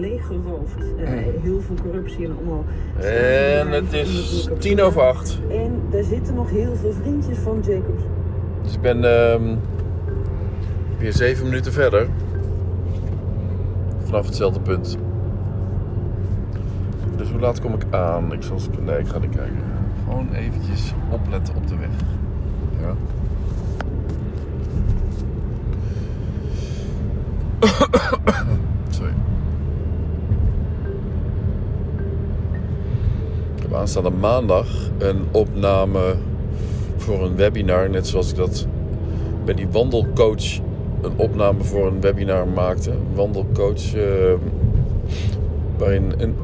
Leeggeroofd. Uh, heel veel corruptie en allemaal. En het is tien over acht. En daar zitten nog heel veel vriendjes van Jacobs. Dus ik ben ehm, weer zeven minuten verder. Vanaf hetzelfde punt. Dus hoe laat kom ik aan? Ik zal eens, nee, ik ga niet kijken. Gewoon eventjes opletten op de weg. Ja. aanstaande maandag een opname voor een webinar. Net zoals ik dat bij die wandelcoach een opname voor een webinar maakte. Een wandelcoach eh, waarin een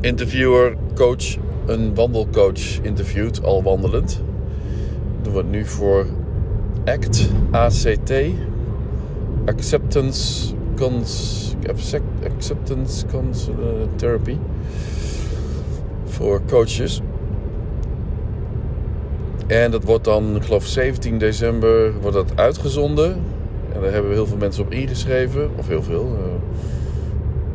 interviewer, coach, een wandelcoach interviewt, al wandelend. Dat wordt nu voor ACT, ACT, Acceptance Cons, Acceptance Cons, uh, Therapy, voor coaches. En dat wordt dan, ik geloof 17 december, wordt dat uitgezonden. En daar hebben we heel veel mensen op ingeschreven. Of heel veel. Uh,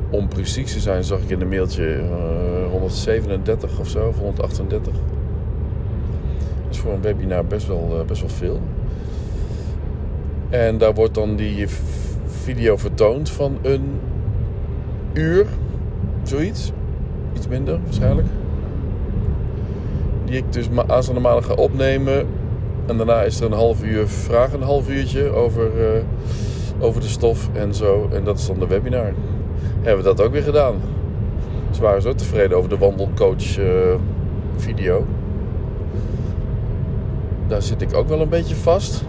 om precies te zijn zag ik in een mailtje uh, 137 of zo, of 138. Dat is voor een webinar best wel, uh, best wel veel. En daar wordt dan die video vertoond van een uur, zoiets. Iets minder waarschijnlijk. Die ik dus aanstaande maandag ga opnemen. En daarna is er een half uur vragen, een half uurtje over, uh, over de stof en zo. En dat is dan de webinar. Hebben we dat ook weer gedaan. Ze waren zo tevreden over de wandelcoach uh, video. Daar zit ik ook wel een beetje vast.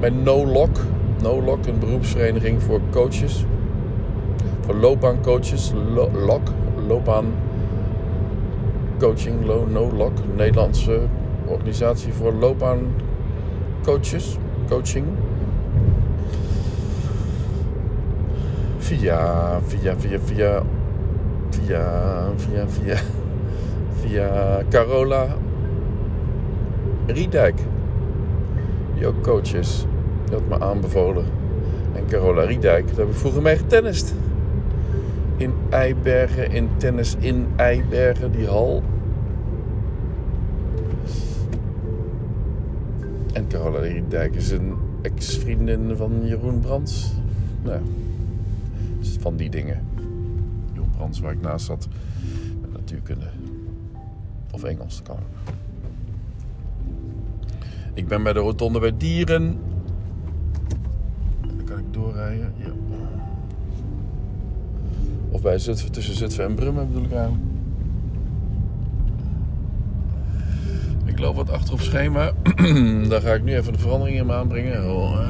Bij NoLock. NoLock, een beroepsvereniging voor coaches. Voor loopbaancoaches. Lo Lock, loopbaan coaching, NoLock. Nederlandse organisatie voor loopbaancoaches. Coaching. Via, via, via, via, via, via, via, via Carola Riedijk. Die ook coach is. Die had me aanbevolen. En Carola Riedijk, daar heb ik vroeger mee getennist. In Eibergen, in tennis in Eibergen, die hal. En Carola Riedijk is een ex-vriendin van Jeroen Brands. Nou, van die dingen. Jeroen Brands, waar ik naast zat. Met natuurkunde. Of Engels, kan ook. Ik ben bij de rotonde bij Dieren. Dan kan ik doorrijden. Ja. Of bij Zutphen, tussen Zutphen en Brummen bedoel ik eigenlijk. Ik loop wat achter op schema. Daar ga ik nu even de verandering in aanbrengen. Oh,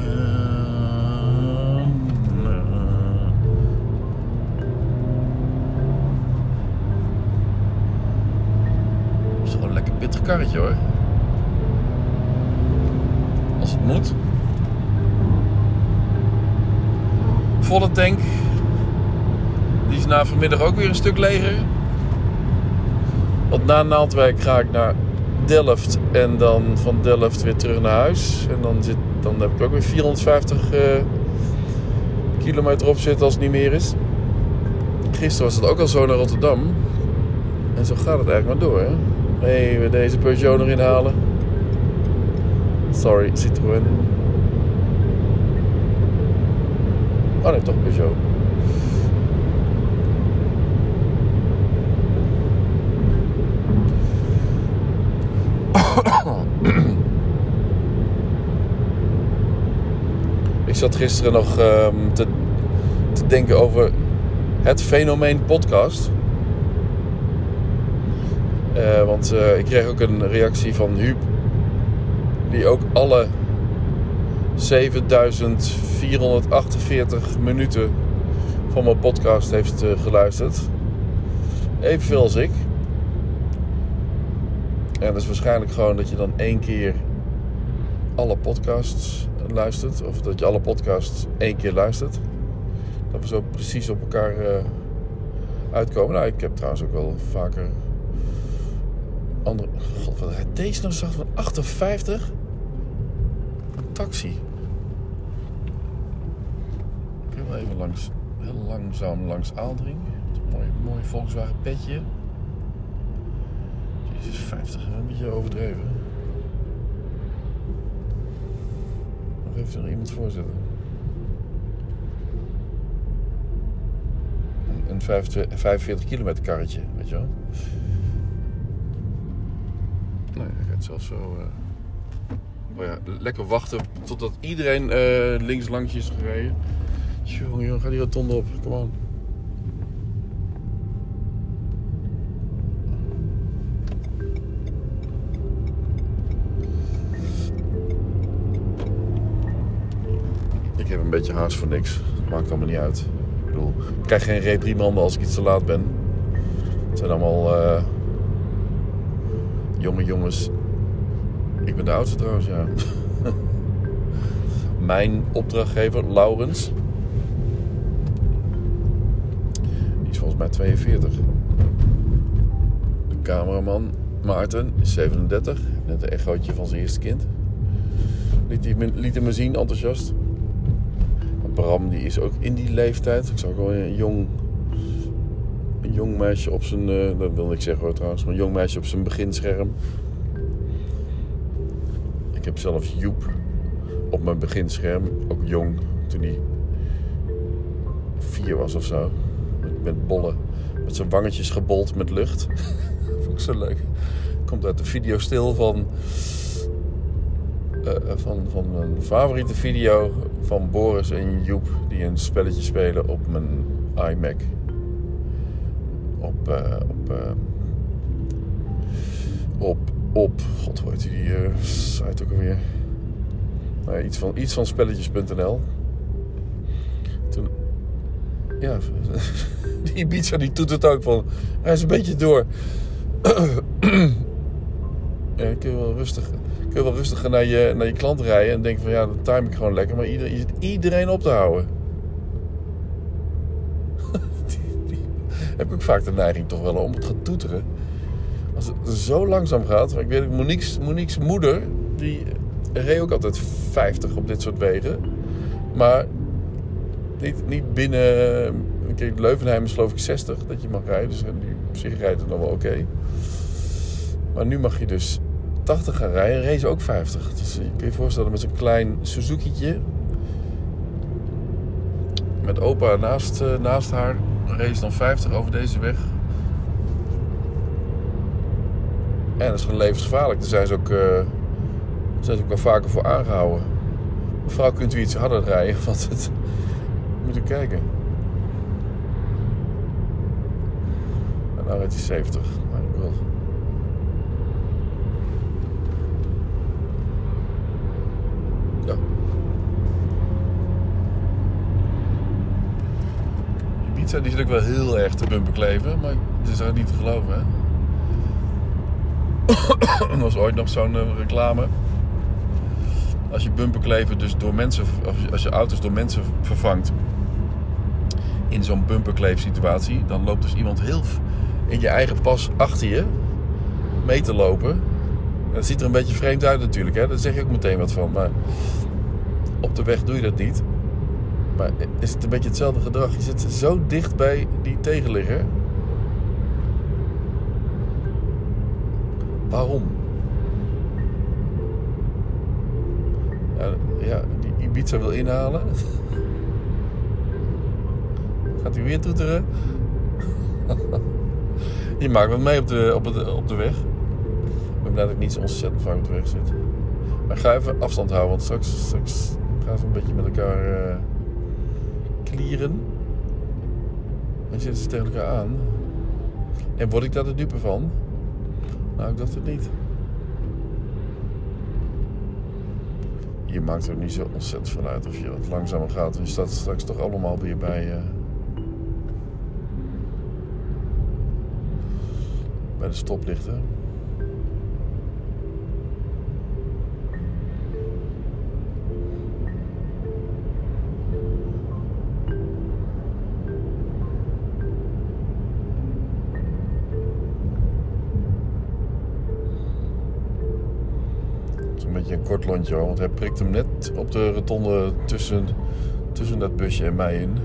lekker pittig karretje hoor. Als het moet. Volle tank. Die is na vanmiddag ook weer een stuk leger. Want na Naaldwijk ga ik naar Delft en dan van Delft weer terug naar huis. En dan, zit, dan heb ik ook weer 450 uh, kilometer op zitten als het niet meer is. Gisteren was het ook al zo naar Rotterdam. En zo gaat het eigenlijk maar door. Even deze Peugeot erin halen. Sorry, Citroën. Oh nee, toch Peugeot. Ik zat gisteren nog ehm, te, te denken over het fenomeen podcast. Eh, want eh, ik kreeg ook een reactie van Huub. Die ook alle 7448 minuten van mijn podcast heeft uh, geluisterd. Evenveel als ik. En dat is waarschijnlijk gewoon dat je dan één keer alle podcasts luistert. Of dat je alle podcasts één keer luistert. Dat we zo precies op elkaar uh, uitkomen. Nou, ik heb trouwens ook wel vaker andere... God, wat deze nou zag van 58? Een taxi. Ik wil even langs, heel langzaam langs Aaldring. Mooi, mooi Volkswagen petje. Jezus, 50, een beetje overdreven. Even er iemand voorzetten. Een, een 45 kilometer karretje, weet je wel. Nee, hij gaat zelfs zo. Uh... Oh ja, lekker wachten totdat iedereen uh, links langs is gereden. Jongen, jongen, ga die rotonde op. Kom aan. Beetje haast voor niks. Maakt allemaal niet uit. Ik bedoel, ik krijg geen reprimanden als ik iets te laat ben. Het zijn allemaal uh, jonge jongens. Ik ben de oudste trouwens, ja. Mijn opdrachtgever, Laurens. Die is volgens mij 42. De cameraman, Maarten, is 37. Net een echootje van zijn eerste kind. Liet, hij me, liet hem me zien, enthousiast. Bram die is ook in die leeftijd. Ik zag gewoon een jong, een jong meisje op zijn, uh, dat wil ik zeggen hoor trouwens, maar een jong meisje op zijn beginscherm. Ik heb zelf Joep op mijn beginscherm, ook jong, toen hij vier was of zo. Met, bollen, met zijn wangetjes gebold met lucht. Vond ik zo leuk. Komt uit de video stil van uh, van, van mijn favoriete video van Boris en Joep die een spelletje spelen op mijn iMac. Op, uh, op, uh, op, op, god heet die uh, site ook alweer? Iets van, iets van spelletjes.nl. Toen, ja, die Ibiza die doet het ook van, hij is een beetje door. ja, kun je wel rustig kun je wel rustig naar je, naar je klant rijden en denken van ja, dan time ik gewoon lekker. Maar iedereen, je zit iedereen op te houden. heb ik vaak de neiging toch wel om het te toeteren. Als het zo langzaam gaat. Ik weet Monique's, Monique's moeder, die reed ook altijd 50 op dit soort wegen. Maar niet, niet binnen... Kijk, Leuvenheim is geloof ik 60 dat je mag rijden. Dus die op zich rijdt het nog wel oké. Maar nu mag je dus 80 gaan rijden, race ook 50. Dus je kun je voorstellen met zo'n klein Suzuki'tje. Met opa naast, uh, naast haar, race dan 50 over deze weg. En dat is gewoon levensgevaarlijk. Daar zijn ze ook, uh, zijn ze ook wel vaker voor aangehouden. Mevrouw, kunt u iets harder rijden? Want het moet u kijken. En nou rijdt hij 70. Maar ik wil... Ja. Die zit ook wel heel erg te bumperkleven, maar het is er niet te geloven, hè. er was ooit nog zo'n uh, reclame. Als je bumperkleven dus door mensen, als je auto's door mensen vervangt in zo'n bumperkleef situatie, dan loopt dus iemand heel in je eigen pas achter je mee te lopen. Dat ziet er een beetje vreemd uit natuurlijk, hè? daar zeg je ook meteen wat van. Maar op de weg doe je dat niet. Maar is het een beetje hetzelfde gedrag? Je zit zo dicht bij die tegenligger. Waarom? Ja, ja, die Ibiza wil inhalen. Gaat hij weer toeteren? Je maakt wat mee op de, op, het, op de weg. Ik ben blij dat ik niet zo ontzettend vaak op de weg zit. Maar ik ga even afstand houden, want straks, straks gaan ze een beetje met elkaar eh, klieren. En zitten ze tegen elkaar aan. En word ik daar de dupe van? Nou, ik dacht het niet. Je maakt er niet zo ontzettend van uit of je wat langzamer gaat. Je staat straks toch allemaal weer bij, uh, bij de stoplichten. Een beetje een kort lontje want hij prikt hem net op de rotonde tussen, tussen dat busje en mij in.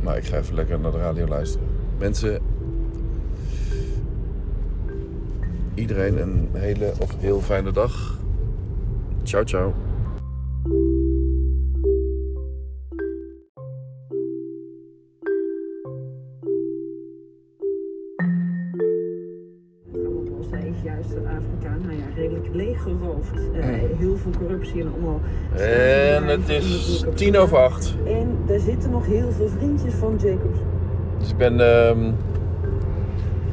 Maar ik ga even lekker naar de radio luisteren. Mensen, iedereen een hele of heel fijne dag. Ciao, ciao. is juist Afrika nou ja, redelijk leeggeroofd. Uh, heel veel corruptie en allemaal. En het is tien over acht. En er zitten nog heel veel vriendjes van Jacobs. Dus ik ben um,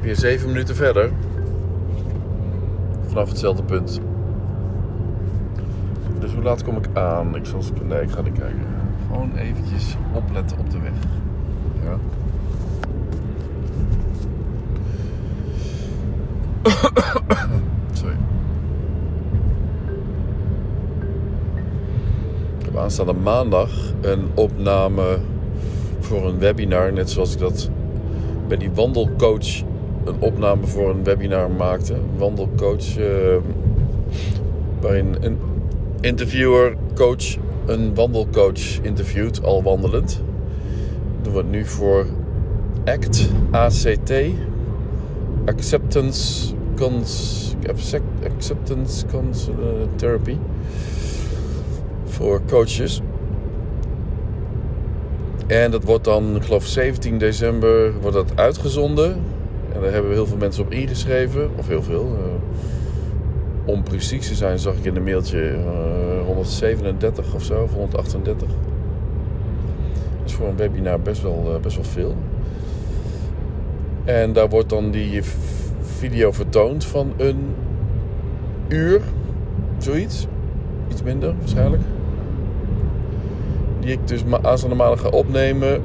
weer zeven minuten verder vanaf hetzelfde punt. Dus hoe laat kom ik aan? Ik zal, nee, ik ga niet kijken. Gewoon eventjes opletten op de weg. Ja. Sorry. Ik heb aanstaande maandag een opname voor een webinar. Net zoals ik dat bij die wandelcoach een opname voor een webinar maakte. Een wandelcoach. Uh, waarin een interviewer, coach, een wandelcoach interviewt, al wandelend. Dat doen we nu voor ACT, ACT. Acceptance Cons, Acceptance Cons, uh, Therapy. Voor coaches. En dat wordt dan, ik geloof 17 december, wordt dat uitgezonden. En daar hebben we heel veel mensen op ingeschreven. Of heel veel. Uh, om precies te zijn zag ik in een mailtje uh, 137 of zo. Of 138. Dat is voor een webinar best wel, uh, best wel veel. En daar wordt dan die video vertoond van een uur. Zoiets. Iets minder waarschijnlijk. Die ik dus aanstaande maandag ga opnemen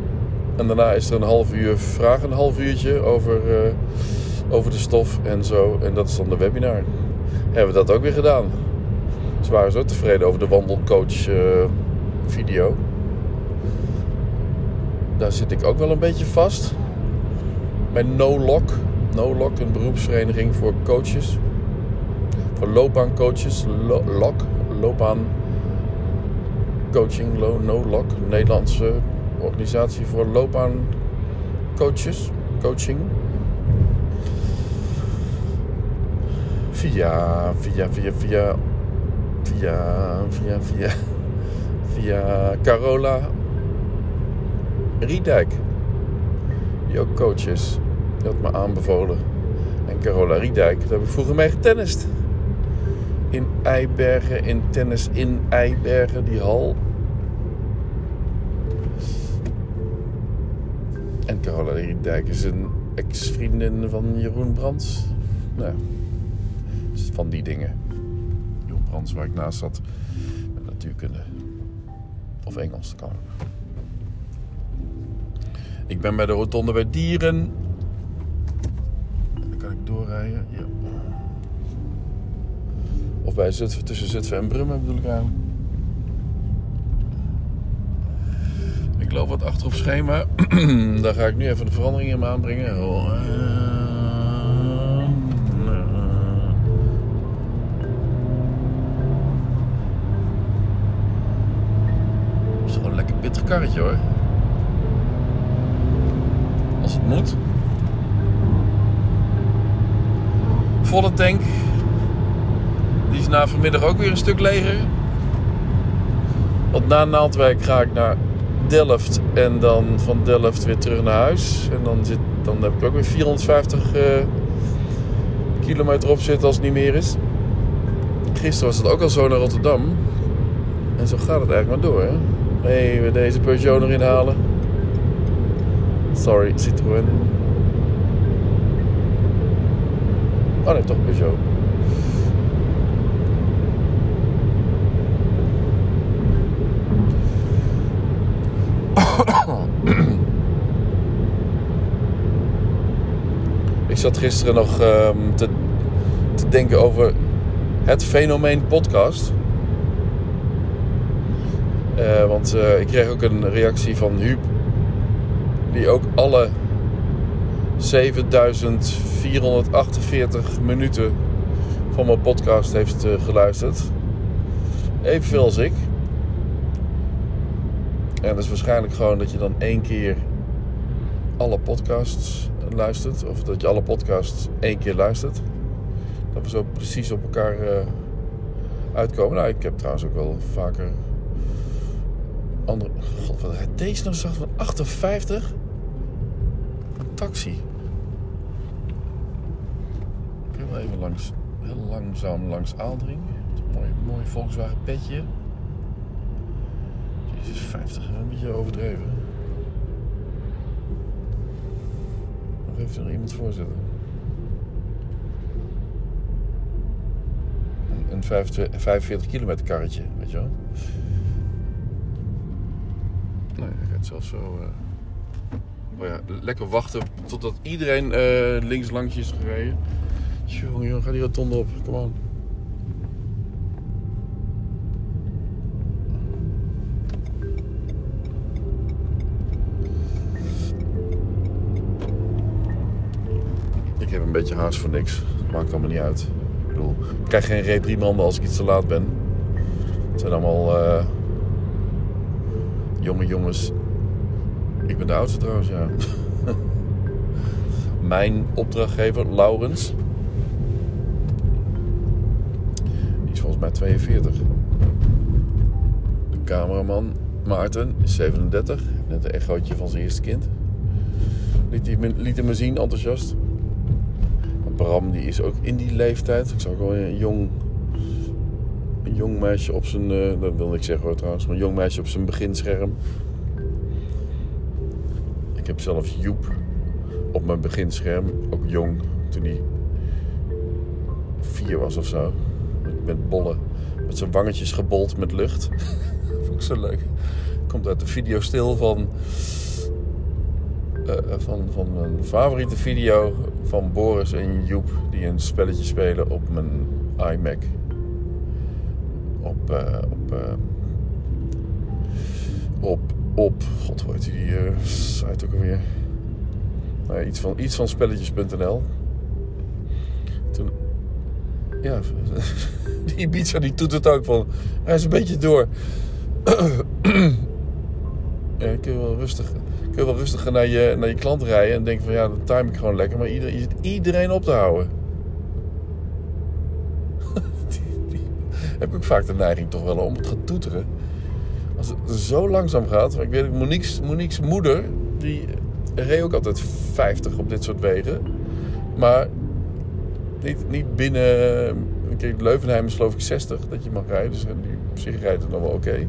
en daarna is er een half uur vragen, een half uurtje over, uh, over de stof en zo. En dat is dan de webinar. Hebben we dat ook weer gedaan. Ze waren zo tevreden over de wandelcoach uh, video. Daar zit ik ook wel een beetje vast. Bij No Lock. No Lock, een beroepsvereniging voor coaches. Voor loopbaancoaches. Lo Lock, loopbaan coaching, No Lock, Nederlandse organisatie voor loopbaancoaches, coaching. Via, via, via, via, via, via, via, via Carola Riedijk. Die ook coach is. Die had me aanbevolen. En Carola Riedijk, daar heb ik vroeger mee getennist. In Eibergen, in tennis in Eibergen, die hal. En Carola Riedijk is een ex-vriendin van Jeroen Brands. Nou, van die dingen. Jeroen Brands, waar ik naast zat, natuurkunde. Of Engels, kan ook. Ik ben bij de rotonde bij Dieren. Dan kan ik doorrijden. Ja. Of bij Zutphen, tussen Zutphen en Brummen bedoel ik eigenlijk. Ik loop wat achter op schema. Daar ga ik nu even de veranderingen in aanbrengen. Oh, een lekker pittig karretje hoor. Als het moet. Volle tank. is na vanmiddag ook weer een stuk leger. Want na Naaldwijk ga ik naar Delft en dan van Delft weer terug naar huis. En dan, zit, dan heb ik ook weer 450 eh, kilometer op zitten als het niet meer is. Gisteren was het ook al zo naar Rotterdam. En zo gaat het eigenlijk maar door. Hè? Even deze Peugeot erin halen. Sorry, Citroën. Oh nee, toch Peugeot. Ik zat gisteren nog ehm, te, te denken over het fenomeen podcast. Eh, want eh, ik kreeg ook een reactie van Huub, die ook alle 7448 minuten van mijn podcast heeft uh, geluisterd. Evenveel als ik. En dat is waarschijnlijk gewoon dat je dan één keer alle podcasts luistert. Of dat je alle podcasts één keer luistert. Dat we zo precies op elkaar uh, uitkomen. Nou, ik heb trouwens ook wel vaker andere... God, wat deze nou zag van 58? Een taxi. Ik wil even langs, heel langzaam langs Aaldring. Mooi, mooi Volkswagen petje. Jezus, 50, een beetje overdreven. Even er iemand voorzetten. Een, een 45 kilometer karretje, weet je wel. Nee, hij gaat zelfs zo. Uh... Oh ja, lekker wachten totdat iedereen uh, links langs is gereden. Jongen, jongen, ga die rotonde op. Kom aan. Beetje haast voor niks. Het maakt allemaal niet uit. Ik bedoel, ik krijg geen reprimande als ik iets te laat ben. Het zijn allemaal uh, jonge jongens. Ik ben de oudste trouwens, ja. Mijn opdrachtgever, Laurens. Die is volgens mij 42. De cameraman, Maarten, is 37. Net een echootje van zijn eerste kind. Liet, hij liet hem me zien, enthousiast. Bram die is ook in die leeftijd. Ik zag wel een jong, een jong meisje op zijn, uh, dat wil ik zeggen hoor trouwens, maar een jong meisje op zijn beginscherm. Ik heb zelf Joep op mijn beginscherm, ook jong, toen hij vier was of zo. Met, met bollen, met zijn wangetjes gebold met lucht. Vond ik zo leuk. Komt uit de video stil van van, van mijn favoriete video van Boris en Joep die een spelletje spelen op mijn iMac. Op, uh, op, uh, op, op, god hoe heet die site ook alweer? Nou, iets van, iets van spelletjes.nl. Toen, ja, die Ibiza die doet het ook van, hij is een beetje door. Ik kun wel rustig kun je wel rustiger naar je, naar je klant rijden en denken van ja, dan time ik gewoon lekker. Maar iedereen, je zit iedereen op te houden. heb ik vaak de neiging toch wel om het te toeteren. Als het zo langzaam gaat. Ik weet Monique's, moeder, die reed ook altijd 50 op dit soort wegen. Maar niet, niet binnen. Kijk, Leuvenheim is geloof ik 60 dat je mag rijden. Dus die op zich rijdt het nog wel oké.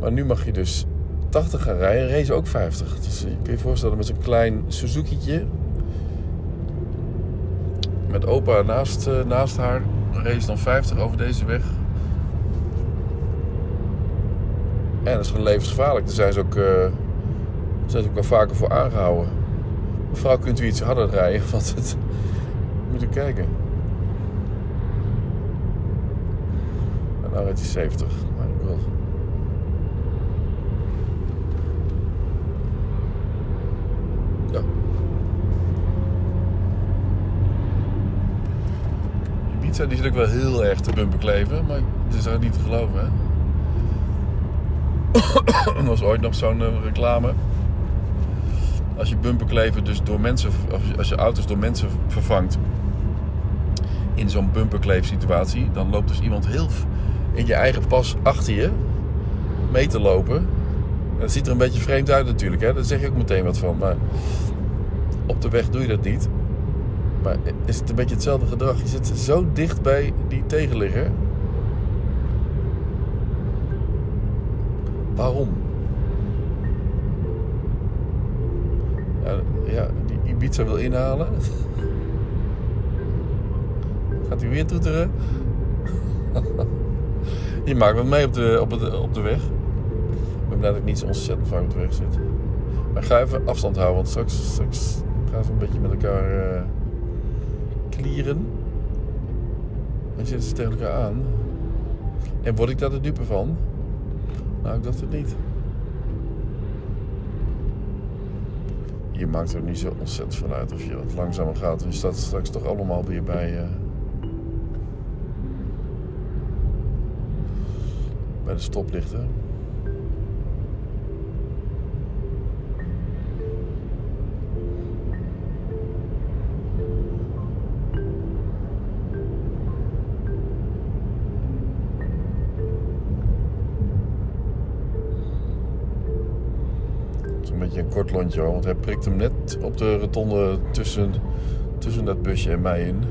Maar nu mag je dus 80 gaan rijden, race ook 50. Dus je kun je voorstellen met zo'n klein Suzuki'tje. Met opa naast, uh, naast haar. Race dan 50 over deze weg. En dat is gewoon levensgevaarlijk. Daar zijn ze ook, uh, zijn ze ook wel vaker voor aangehouden. Mevrouw, kunt u iets harder rijden? Want het... Moet u kijken. En nou rijdt hij 70. Maar ik wil... Ja. Die zit ook wel heel erg te bumperkleven, maar het is niet te geloven, hè. er was ooit nog zo'n uh, reclame. Als je bumperkleven dus door mensen, als je auto's door mensen vervangt in zo'n bumperkleef situatie. Dan loopt dus iemand heel in je eigen pas achter je mee te lopen. En dat ziet er een beetje vreemd uit natuurlijk, hè? daar zeg je ook meteen wat van. Maar op de weg doe je dat niet. Maar is het een beetje hetzelfde gedrag? Je zit zo dicht bij die tegenligger. Waarom? Ja, ja, die Ibiza wil inhalen. Gaat hij weer toeteren? Je maakt wat mee op de, op, het, op de weg. Ik ben blij dat ik niet zo ontzettend vaak op de weg zit. Maar ik ga even afstand houden, want straks, straks gaan ze een beetje met elkaar eh klieren. En zitten ze tegen elkaar aan. En word ik daar de dupe van? Nou, ik dacht het niet. Je maakt er niet zo ontzettend van uit of je wat langzamer gaat. Je staat straks toch allemaal weer bij, eh, bij de stoplichten. Kort want hij prikt hem net op de rotonde tussen, tussen dat busje en mij in.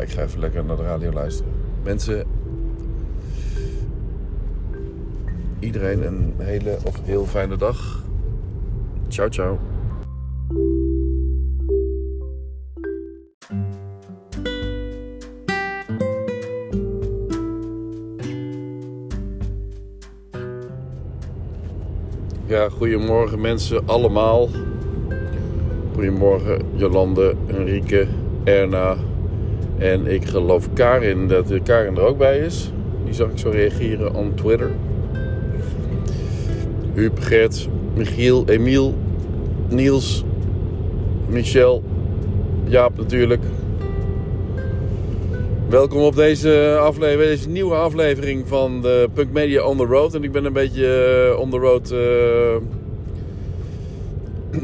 Ik ga even lekker naar de radio luisteren. Mensen, iedereen een hele of heel fijne dag. Ciao, ciao. Ja, goedemorgen mensen allemaal. Goedemorgen Jolande, Enrique, Erna en ik geloof Karin dat Karin er ook bij is. Die zag ik zo reageren op Twitter. Huub, Gert, Michiel, Emiel, Niels, Michel, Jaap natuurlijk. Welkom op deze, aflevering, deze nieuwe aflevering van de Punk Media On The Road. En ik ben een beetje eh, on the road eh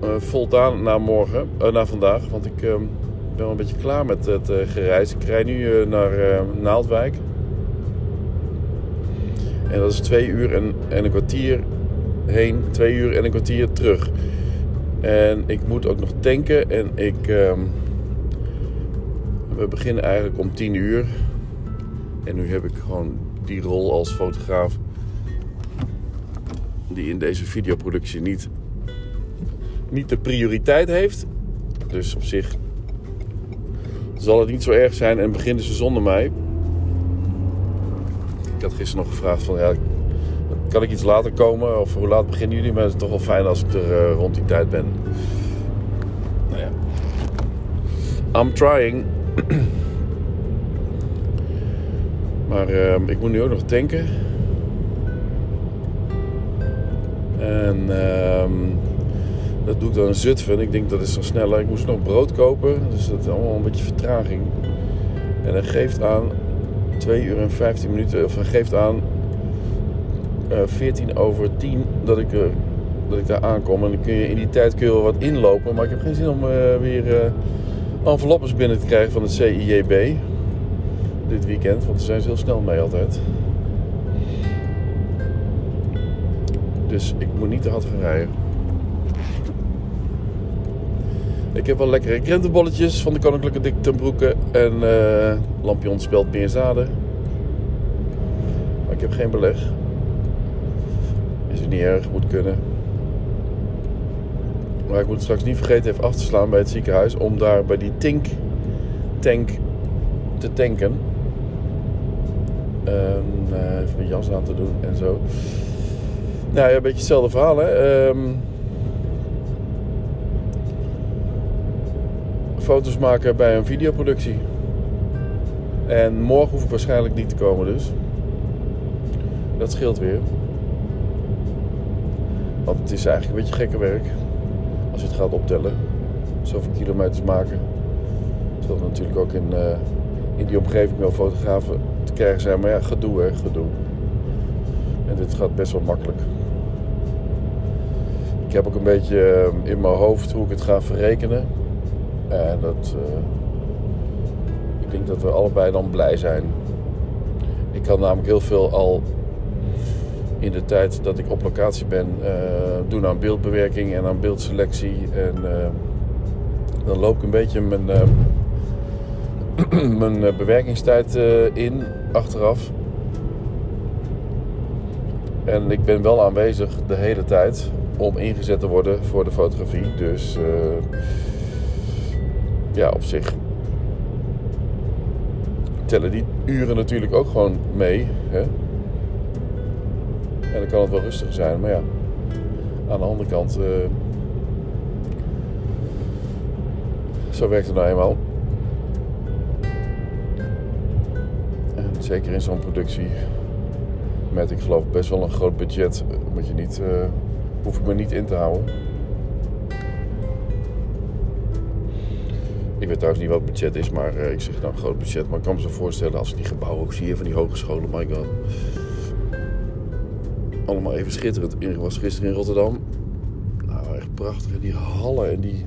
eh, voldaan na morgen, na vandaag. Want ik ben wel een beetje klaar met het gereis. Ik rij nu naar Naaldwijk. En dat is twee uur en, en een kwartier heen, twee uur en een kwartier terug. En ik moet ook nog tanken en ik... ehm, we beginnen eigenlijk om 10 uur. En nu heb ik gewoon die rol als fotograaf. Die in deze videoproductie niet, niet de prioriteit heeft. Dus op zich zal het niet zo erg zijn en beginnen ze zonder mij. Ik had gisteren nog gevraagd van ja, kan ik iets later komen? Of hoe laat beginnen jullie? Maar het is toch wel fijn als ik er eh, rond die tijd ben. Nou ja. I'm trying. maar ehm, ik moet nu ook nog tanken. En ehm, dat doe ik dan in Zutphen. Ik denk dat is dan sneller. Ik moest nog brood kopen. Dus dat is allemaal een beetje vertraging. En hij geeft aan 2 uur en 15 minuten. Of hij geeft aan eh 14 over 10 dat ik, eh, dat ik daar aankom. En dan kun je in die tijd kun je wel wat inlopen. Maar ik heb geen zin om eh, weer eh enveloppes binnen te krijgen van het CIJB. Dit weekend. Want daar zijn ze heel snel mee altijd. Dus ik moet niet te hard gaan rijden. Ik heb wel lekkere krentenbolletjes van de Koninklijke Dik Broeke. En eh lampion spelt meer zaden. Maar ik heb geen beleg. Niet erg, moet kunnen. Maar ik moet straks niet vergeten even af te slaan bij het ziekenhuis. Om daar bij die Tink tank te tanken. En eh, even mijn jas aan te doen en zo. Nou ja, een beetje hetzelfde verhaal hè. Ehm, foto's maken bij een videoproductie. En morgen hoef ik waarschijnlijk niet te komen dus. Dat scheelt weer. Want het is eigenlijk een beetje gekke werk. Als je het gaat optellen. Zoveel kilometers maken. Zodat natuurlijk ook in, eh, in die omgeving wel fotografen te krijgen zijn. Maar ja, gedoe hè, gedoe. En dit gaat best wel makkelijk. Ik heb ook een beetje eh, in mijn hoofd hoe ik het ga verrekenen. En dat, eh, ik denk dat we allebei dan blij zijn. Ik kan namelijk heel veel al in de tijd dat ik op locatie ben eh, doen aan beeldbewerking en aan beeldselectie. En eh, dan loop ik een beetje mijn, eh, mijn bewerkingstijd in achteraf. En ik ben wel aanwezig de hele tijd om ingezet te worden voor de fotografie. Dus ja, op zich tellen die uren natuurlijk ook gewoon mee. Hè? En dan kan het wel rustiger zijn, maar ja, aan de andere kant, eh, zo werkt het nou eenmaal. En zeker in zo'n productie met, ik geloof, best wel een groot budget, moet je niet, eh, hoef ik me niet in te houden. Ik weet trouwens niet wat het budget is, maar eh, ik zeg nou groot budget. Maar ik kan me zo voorstellen als ik die gebouwen ook zie van die hogescholen, my god. Allemaal even schitterend. Ik was gisteren in Rotterdam. Nou, echt prachtig. Die hallen en die...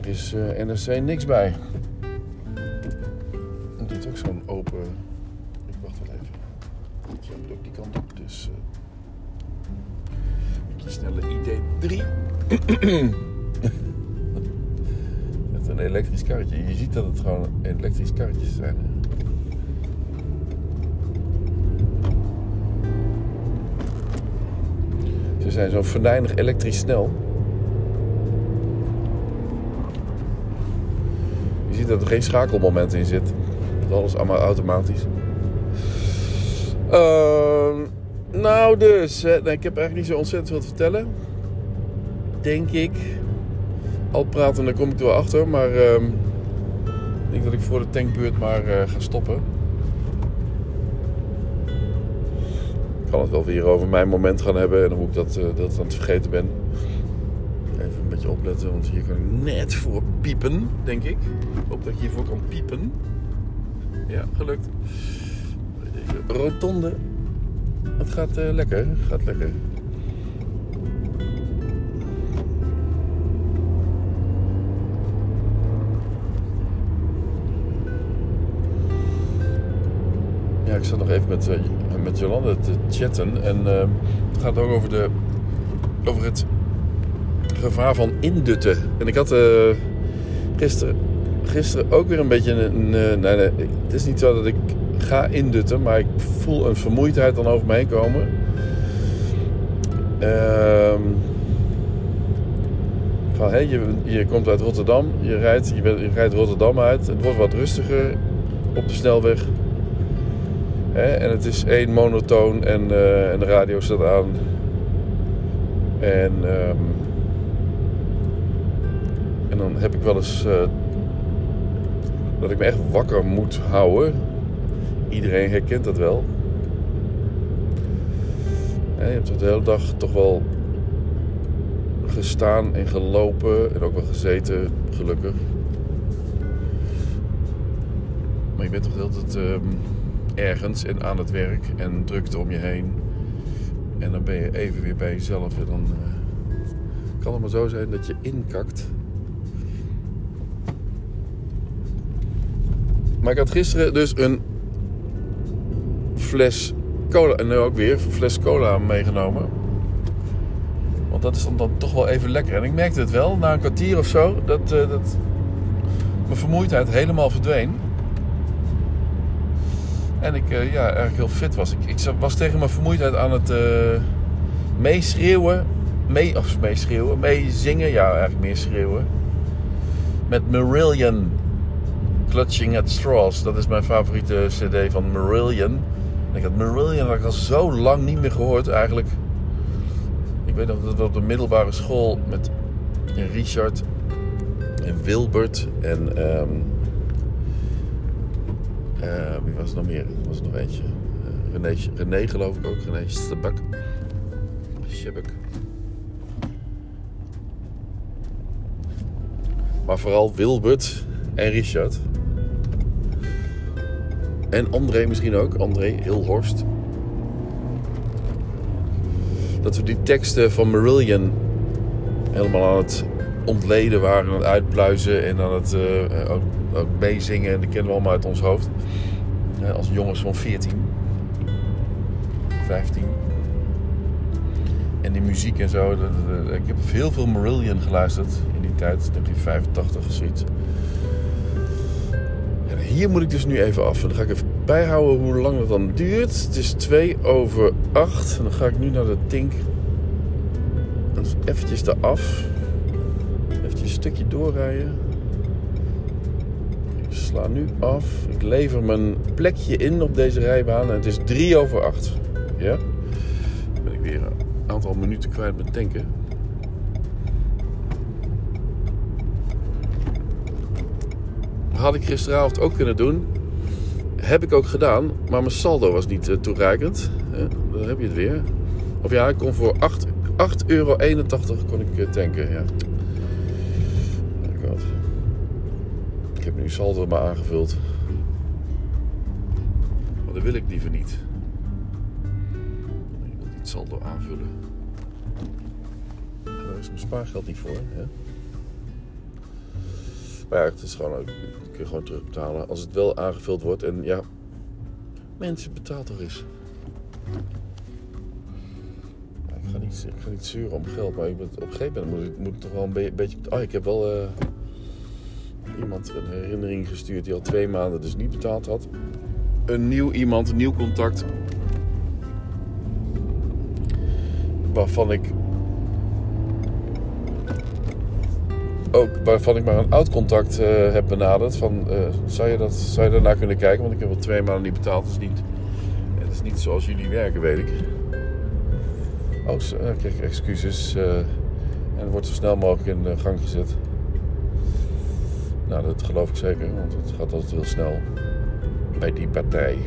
Er is eh NRC niks bij. En dit is ook zo'n open... Ik wacht wel even. Zo moet ook die kant op, dus... eh ik kies snelle ID3. Met een elektrisch karretje. Je ziet dat het gewoon elektrisch karretjes zijn. Ze zijn zo venijnig elektrisch snel. Je ziet dat er geen schakelmoment in zit. Dat is alles allemaal automatisch. Ehm, nou dus, nee, ik heb eigenlijk niet zo ontzettend veel te vertellen. Denk ik. Al praten, daar kom ik er achter. Maar ehm, ik denk dat ik voor de tankbeurt maar eh, ga stoppen. Kan het wel weer over mijn moment gaan hebben en hoe ik dat, eh, dat aan het vergeten ben. Even een beetje opletten, want hier kan ik net voor piepen, denk ik. Ik hoop dat ik hiervoor kan piepen. Ja, gelukt. Rotonde. Het gaat eh, lekker, gaat lekker. Ja, ik zat nog even met, eh, met Jolande te chatten. En eh, het gaat ook over, de, over het gevaar van indutten. En ik had eh, gisteren, gisteren ook weer een beetje een... eh, nee, het is niet zo dat ik ga indutten, maar ik voel een vermoeidheid dan over me heen komen. Ehm van, hé, je, je komt uit Rotterdam, je rijdt, je, je rijdt Rotterdam uit. Het wordt wat rustiger op de snelweg. En het is één monotoon en, eh, en de radio staat aan. En, ehm, en dan heb ik wel eens eh, dat ik me echt wakker moet houden. Iedereen herkent dat wel. Je hebt de hele dag toch wel gestaan en gelopen en ook wel gezeten, gelukkig. Maar je bent toch hele tijd ehm, ergens en aan het werk en drukte om je heen. En dan ben je even weer bij jezelf en dan eh, kan het maar zo zijn dat je inkakt. Maar ik had gisteren dus een fles cola, en nu ook weer, een fles cola meegenomen. Want dat is dan, dan toch wel even lekker. En ik merkte het wel, na een kwartier of zo, dat, eh, dat mijn vermoeidheid helemaal verdween. En ik eh, ja, eigenlijk heel fit was. Ik, ik was tegen mijn vermoeidheid aan het eh, meeschreeuwen. Mee, of meeschreeuwen, meezingen. Ja, eigenlijk meer schreeuwen. Met Marillion. Clutching at Straws. Dat is mijn favoriete cd van Marillion. Ik had Marillion had ik al zo lang niet meer gehoord eigenlijk. Ik weet nog dat we op de middelbare school met Richard en Wilbert en... eh, wie was er nog meer? Er was er nog eentje. Eh, René, René geloof ik ook. René Stabak. Shebek. Maar vooral Wilbert en Richard. En André misschien ook. André Hilhorst. Dat we die teksten van Marillion helemaal aan het ontleden waren. Aan het uitpluizen en aan het uh, ook, ook meezingen. En dat kennen we allemaal uit ons hoofd. Uh, als jongens van 14. 15. En die muziek en zo. Ik heb heel veel Marillion geluisterd in die tijd. 1985 of zoiets. En hier moet ik dus nu even af. Dan ga ik even bijhouden hoe lang dat dan duurt. Het is 2 over 8. En dan ga ik nu naar de Tink. Eventjes eraf. Eventjes een stukje doorrijden. Sla nu af. Ik lever mijn plekje in op deze rijbaan. En het is 3 over 8. Ja? Ben ik weer een aantal minuten kwijt met tanken. Had ik gisteravond ook kunnen doen. Heb ik ook gedaan. Maar mijn saldo was niet uh, toereikend. Dan heb je het weer. Of ja, ik kon voor 8,81 euro kon ik uh, tanken. Ja. Ik saldo maar aangevuld. Maar dat wil ik liever niet. Ik wil niet saldo aanvullen. Daar is mijn spaargeld niet voor. Hè? Maar ja, het is gewoon, kun je gewoon terugbetalen als het wel aangevuld wordt. En ja, mensen, betaal toch eens. Ik ga niet, ik niet zeuren om geld, maar op een gegeven moment moet ik, moet ik toch wel een beetje... Oh, ik heb wel uh, iemand een herinnering gestuurd die al twee maanden dus niet betaald had. Een nieuw iemand, een nieuw contact. Waarvan ik ook waarvan ik maar een oud contact uh, heb benaderd. Van, uh, zou, je dat, zou je daarnaar kunnen kijken? Want ik heb al twee maanden niet betaald. Is niet, het is niet zoals jullie werken, weet ik. Oh, dan ik excuses. En wordt zo snel mogelijk in gang gezet. Nou, dat geloof ik zeker. Want het gaat altijd heel snel. Bij die partij.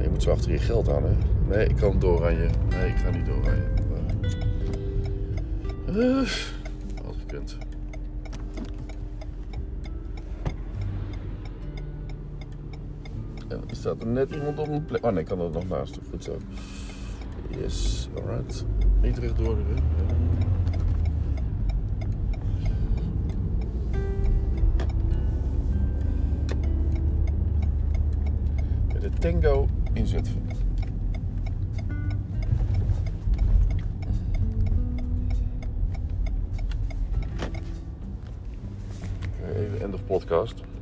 Je moet zo achter je geld aan, hè? Nee, ik kan door aan je. Nee, ik ga niet door aan je. Als gekund. En er staat er net iemand op een plek. Oh nee, ik kan er nog naast. Goed zo. Yes, alright. Niet rechtdoor. Hè? Tango in Zutphen. podcast.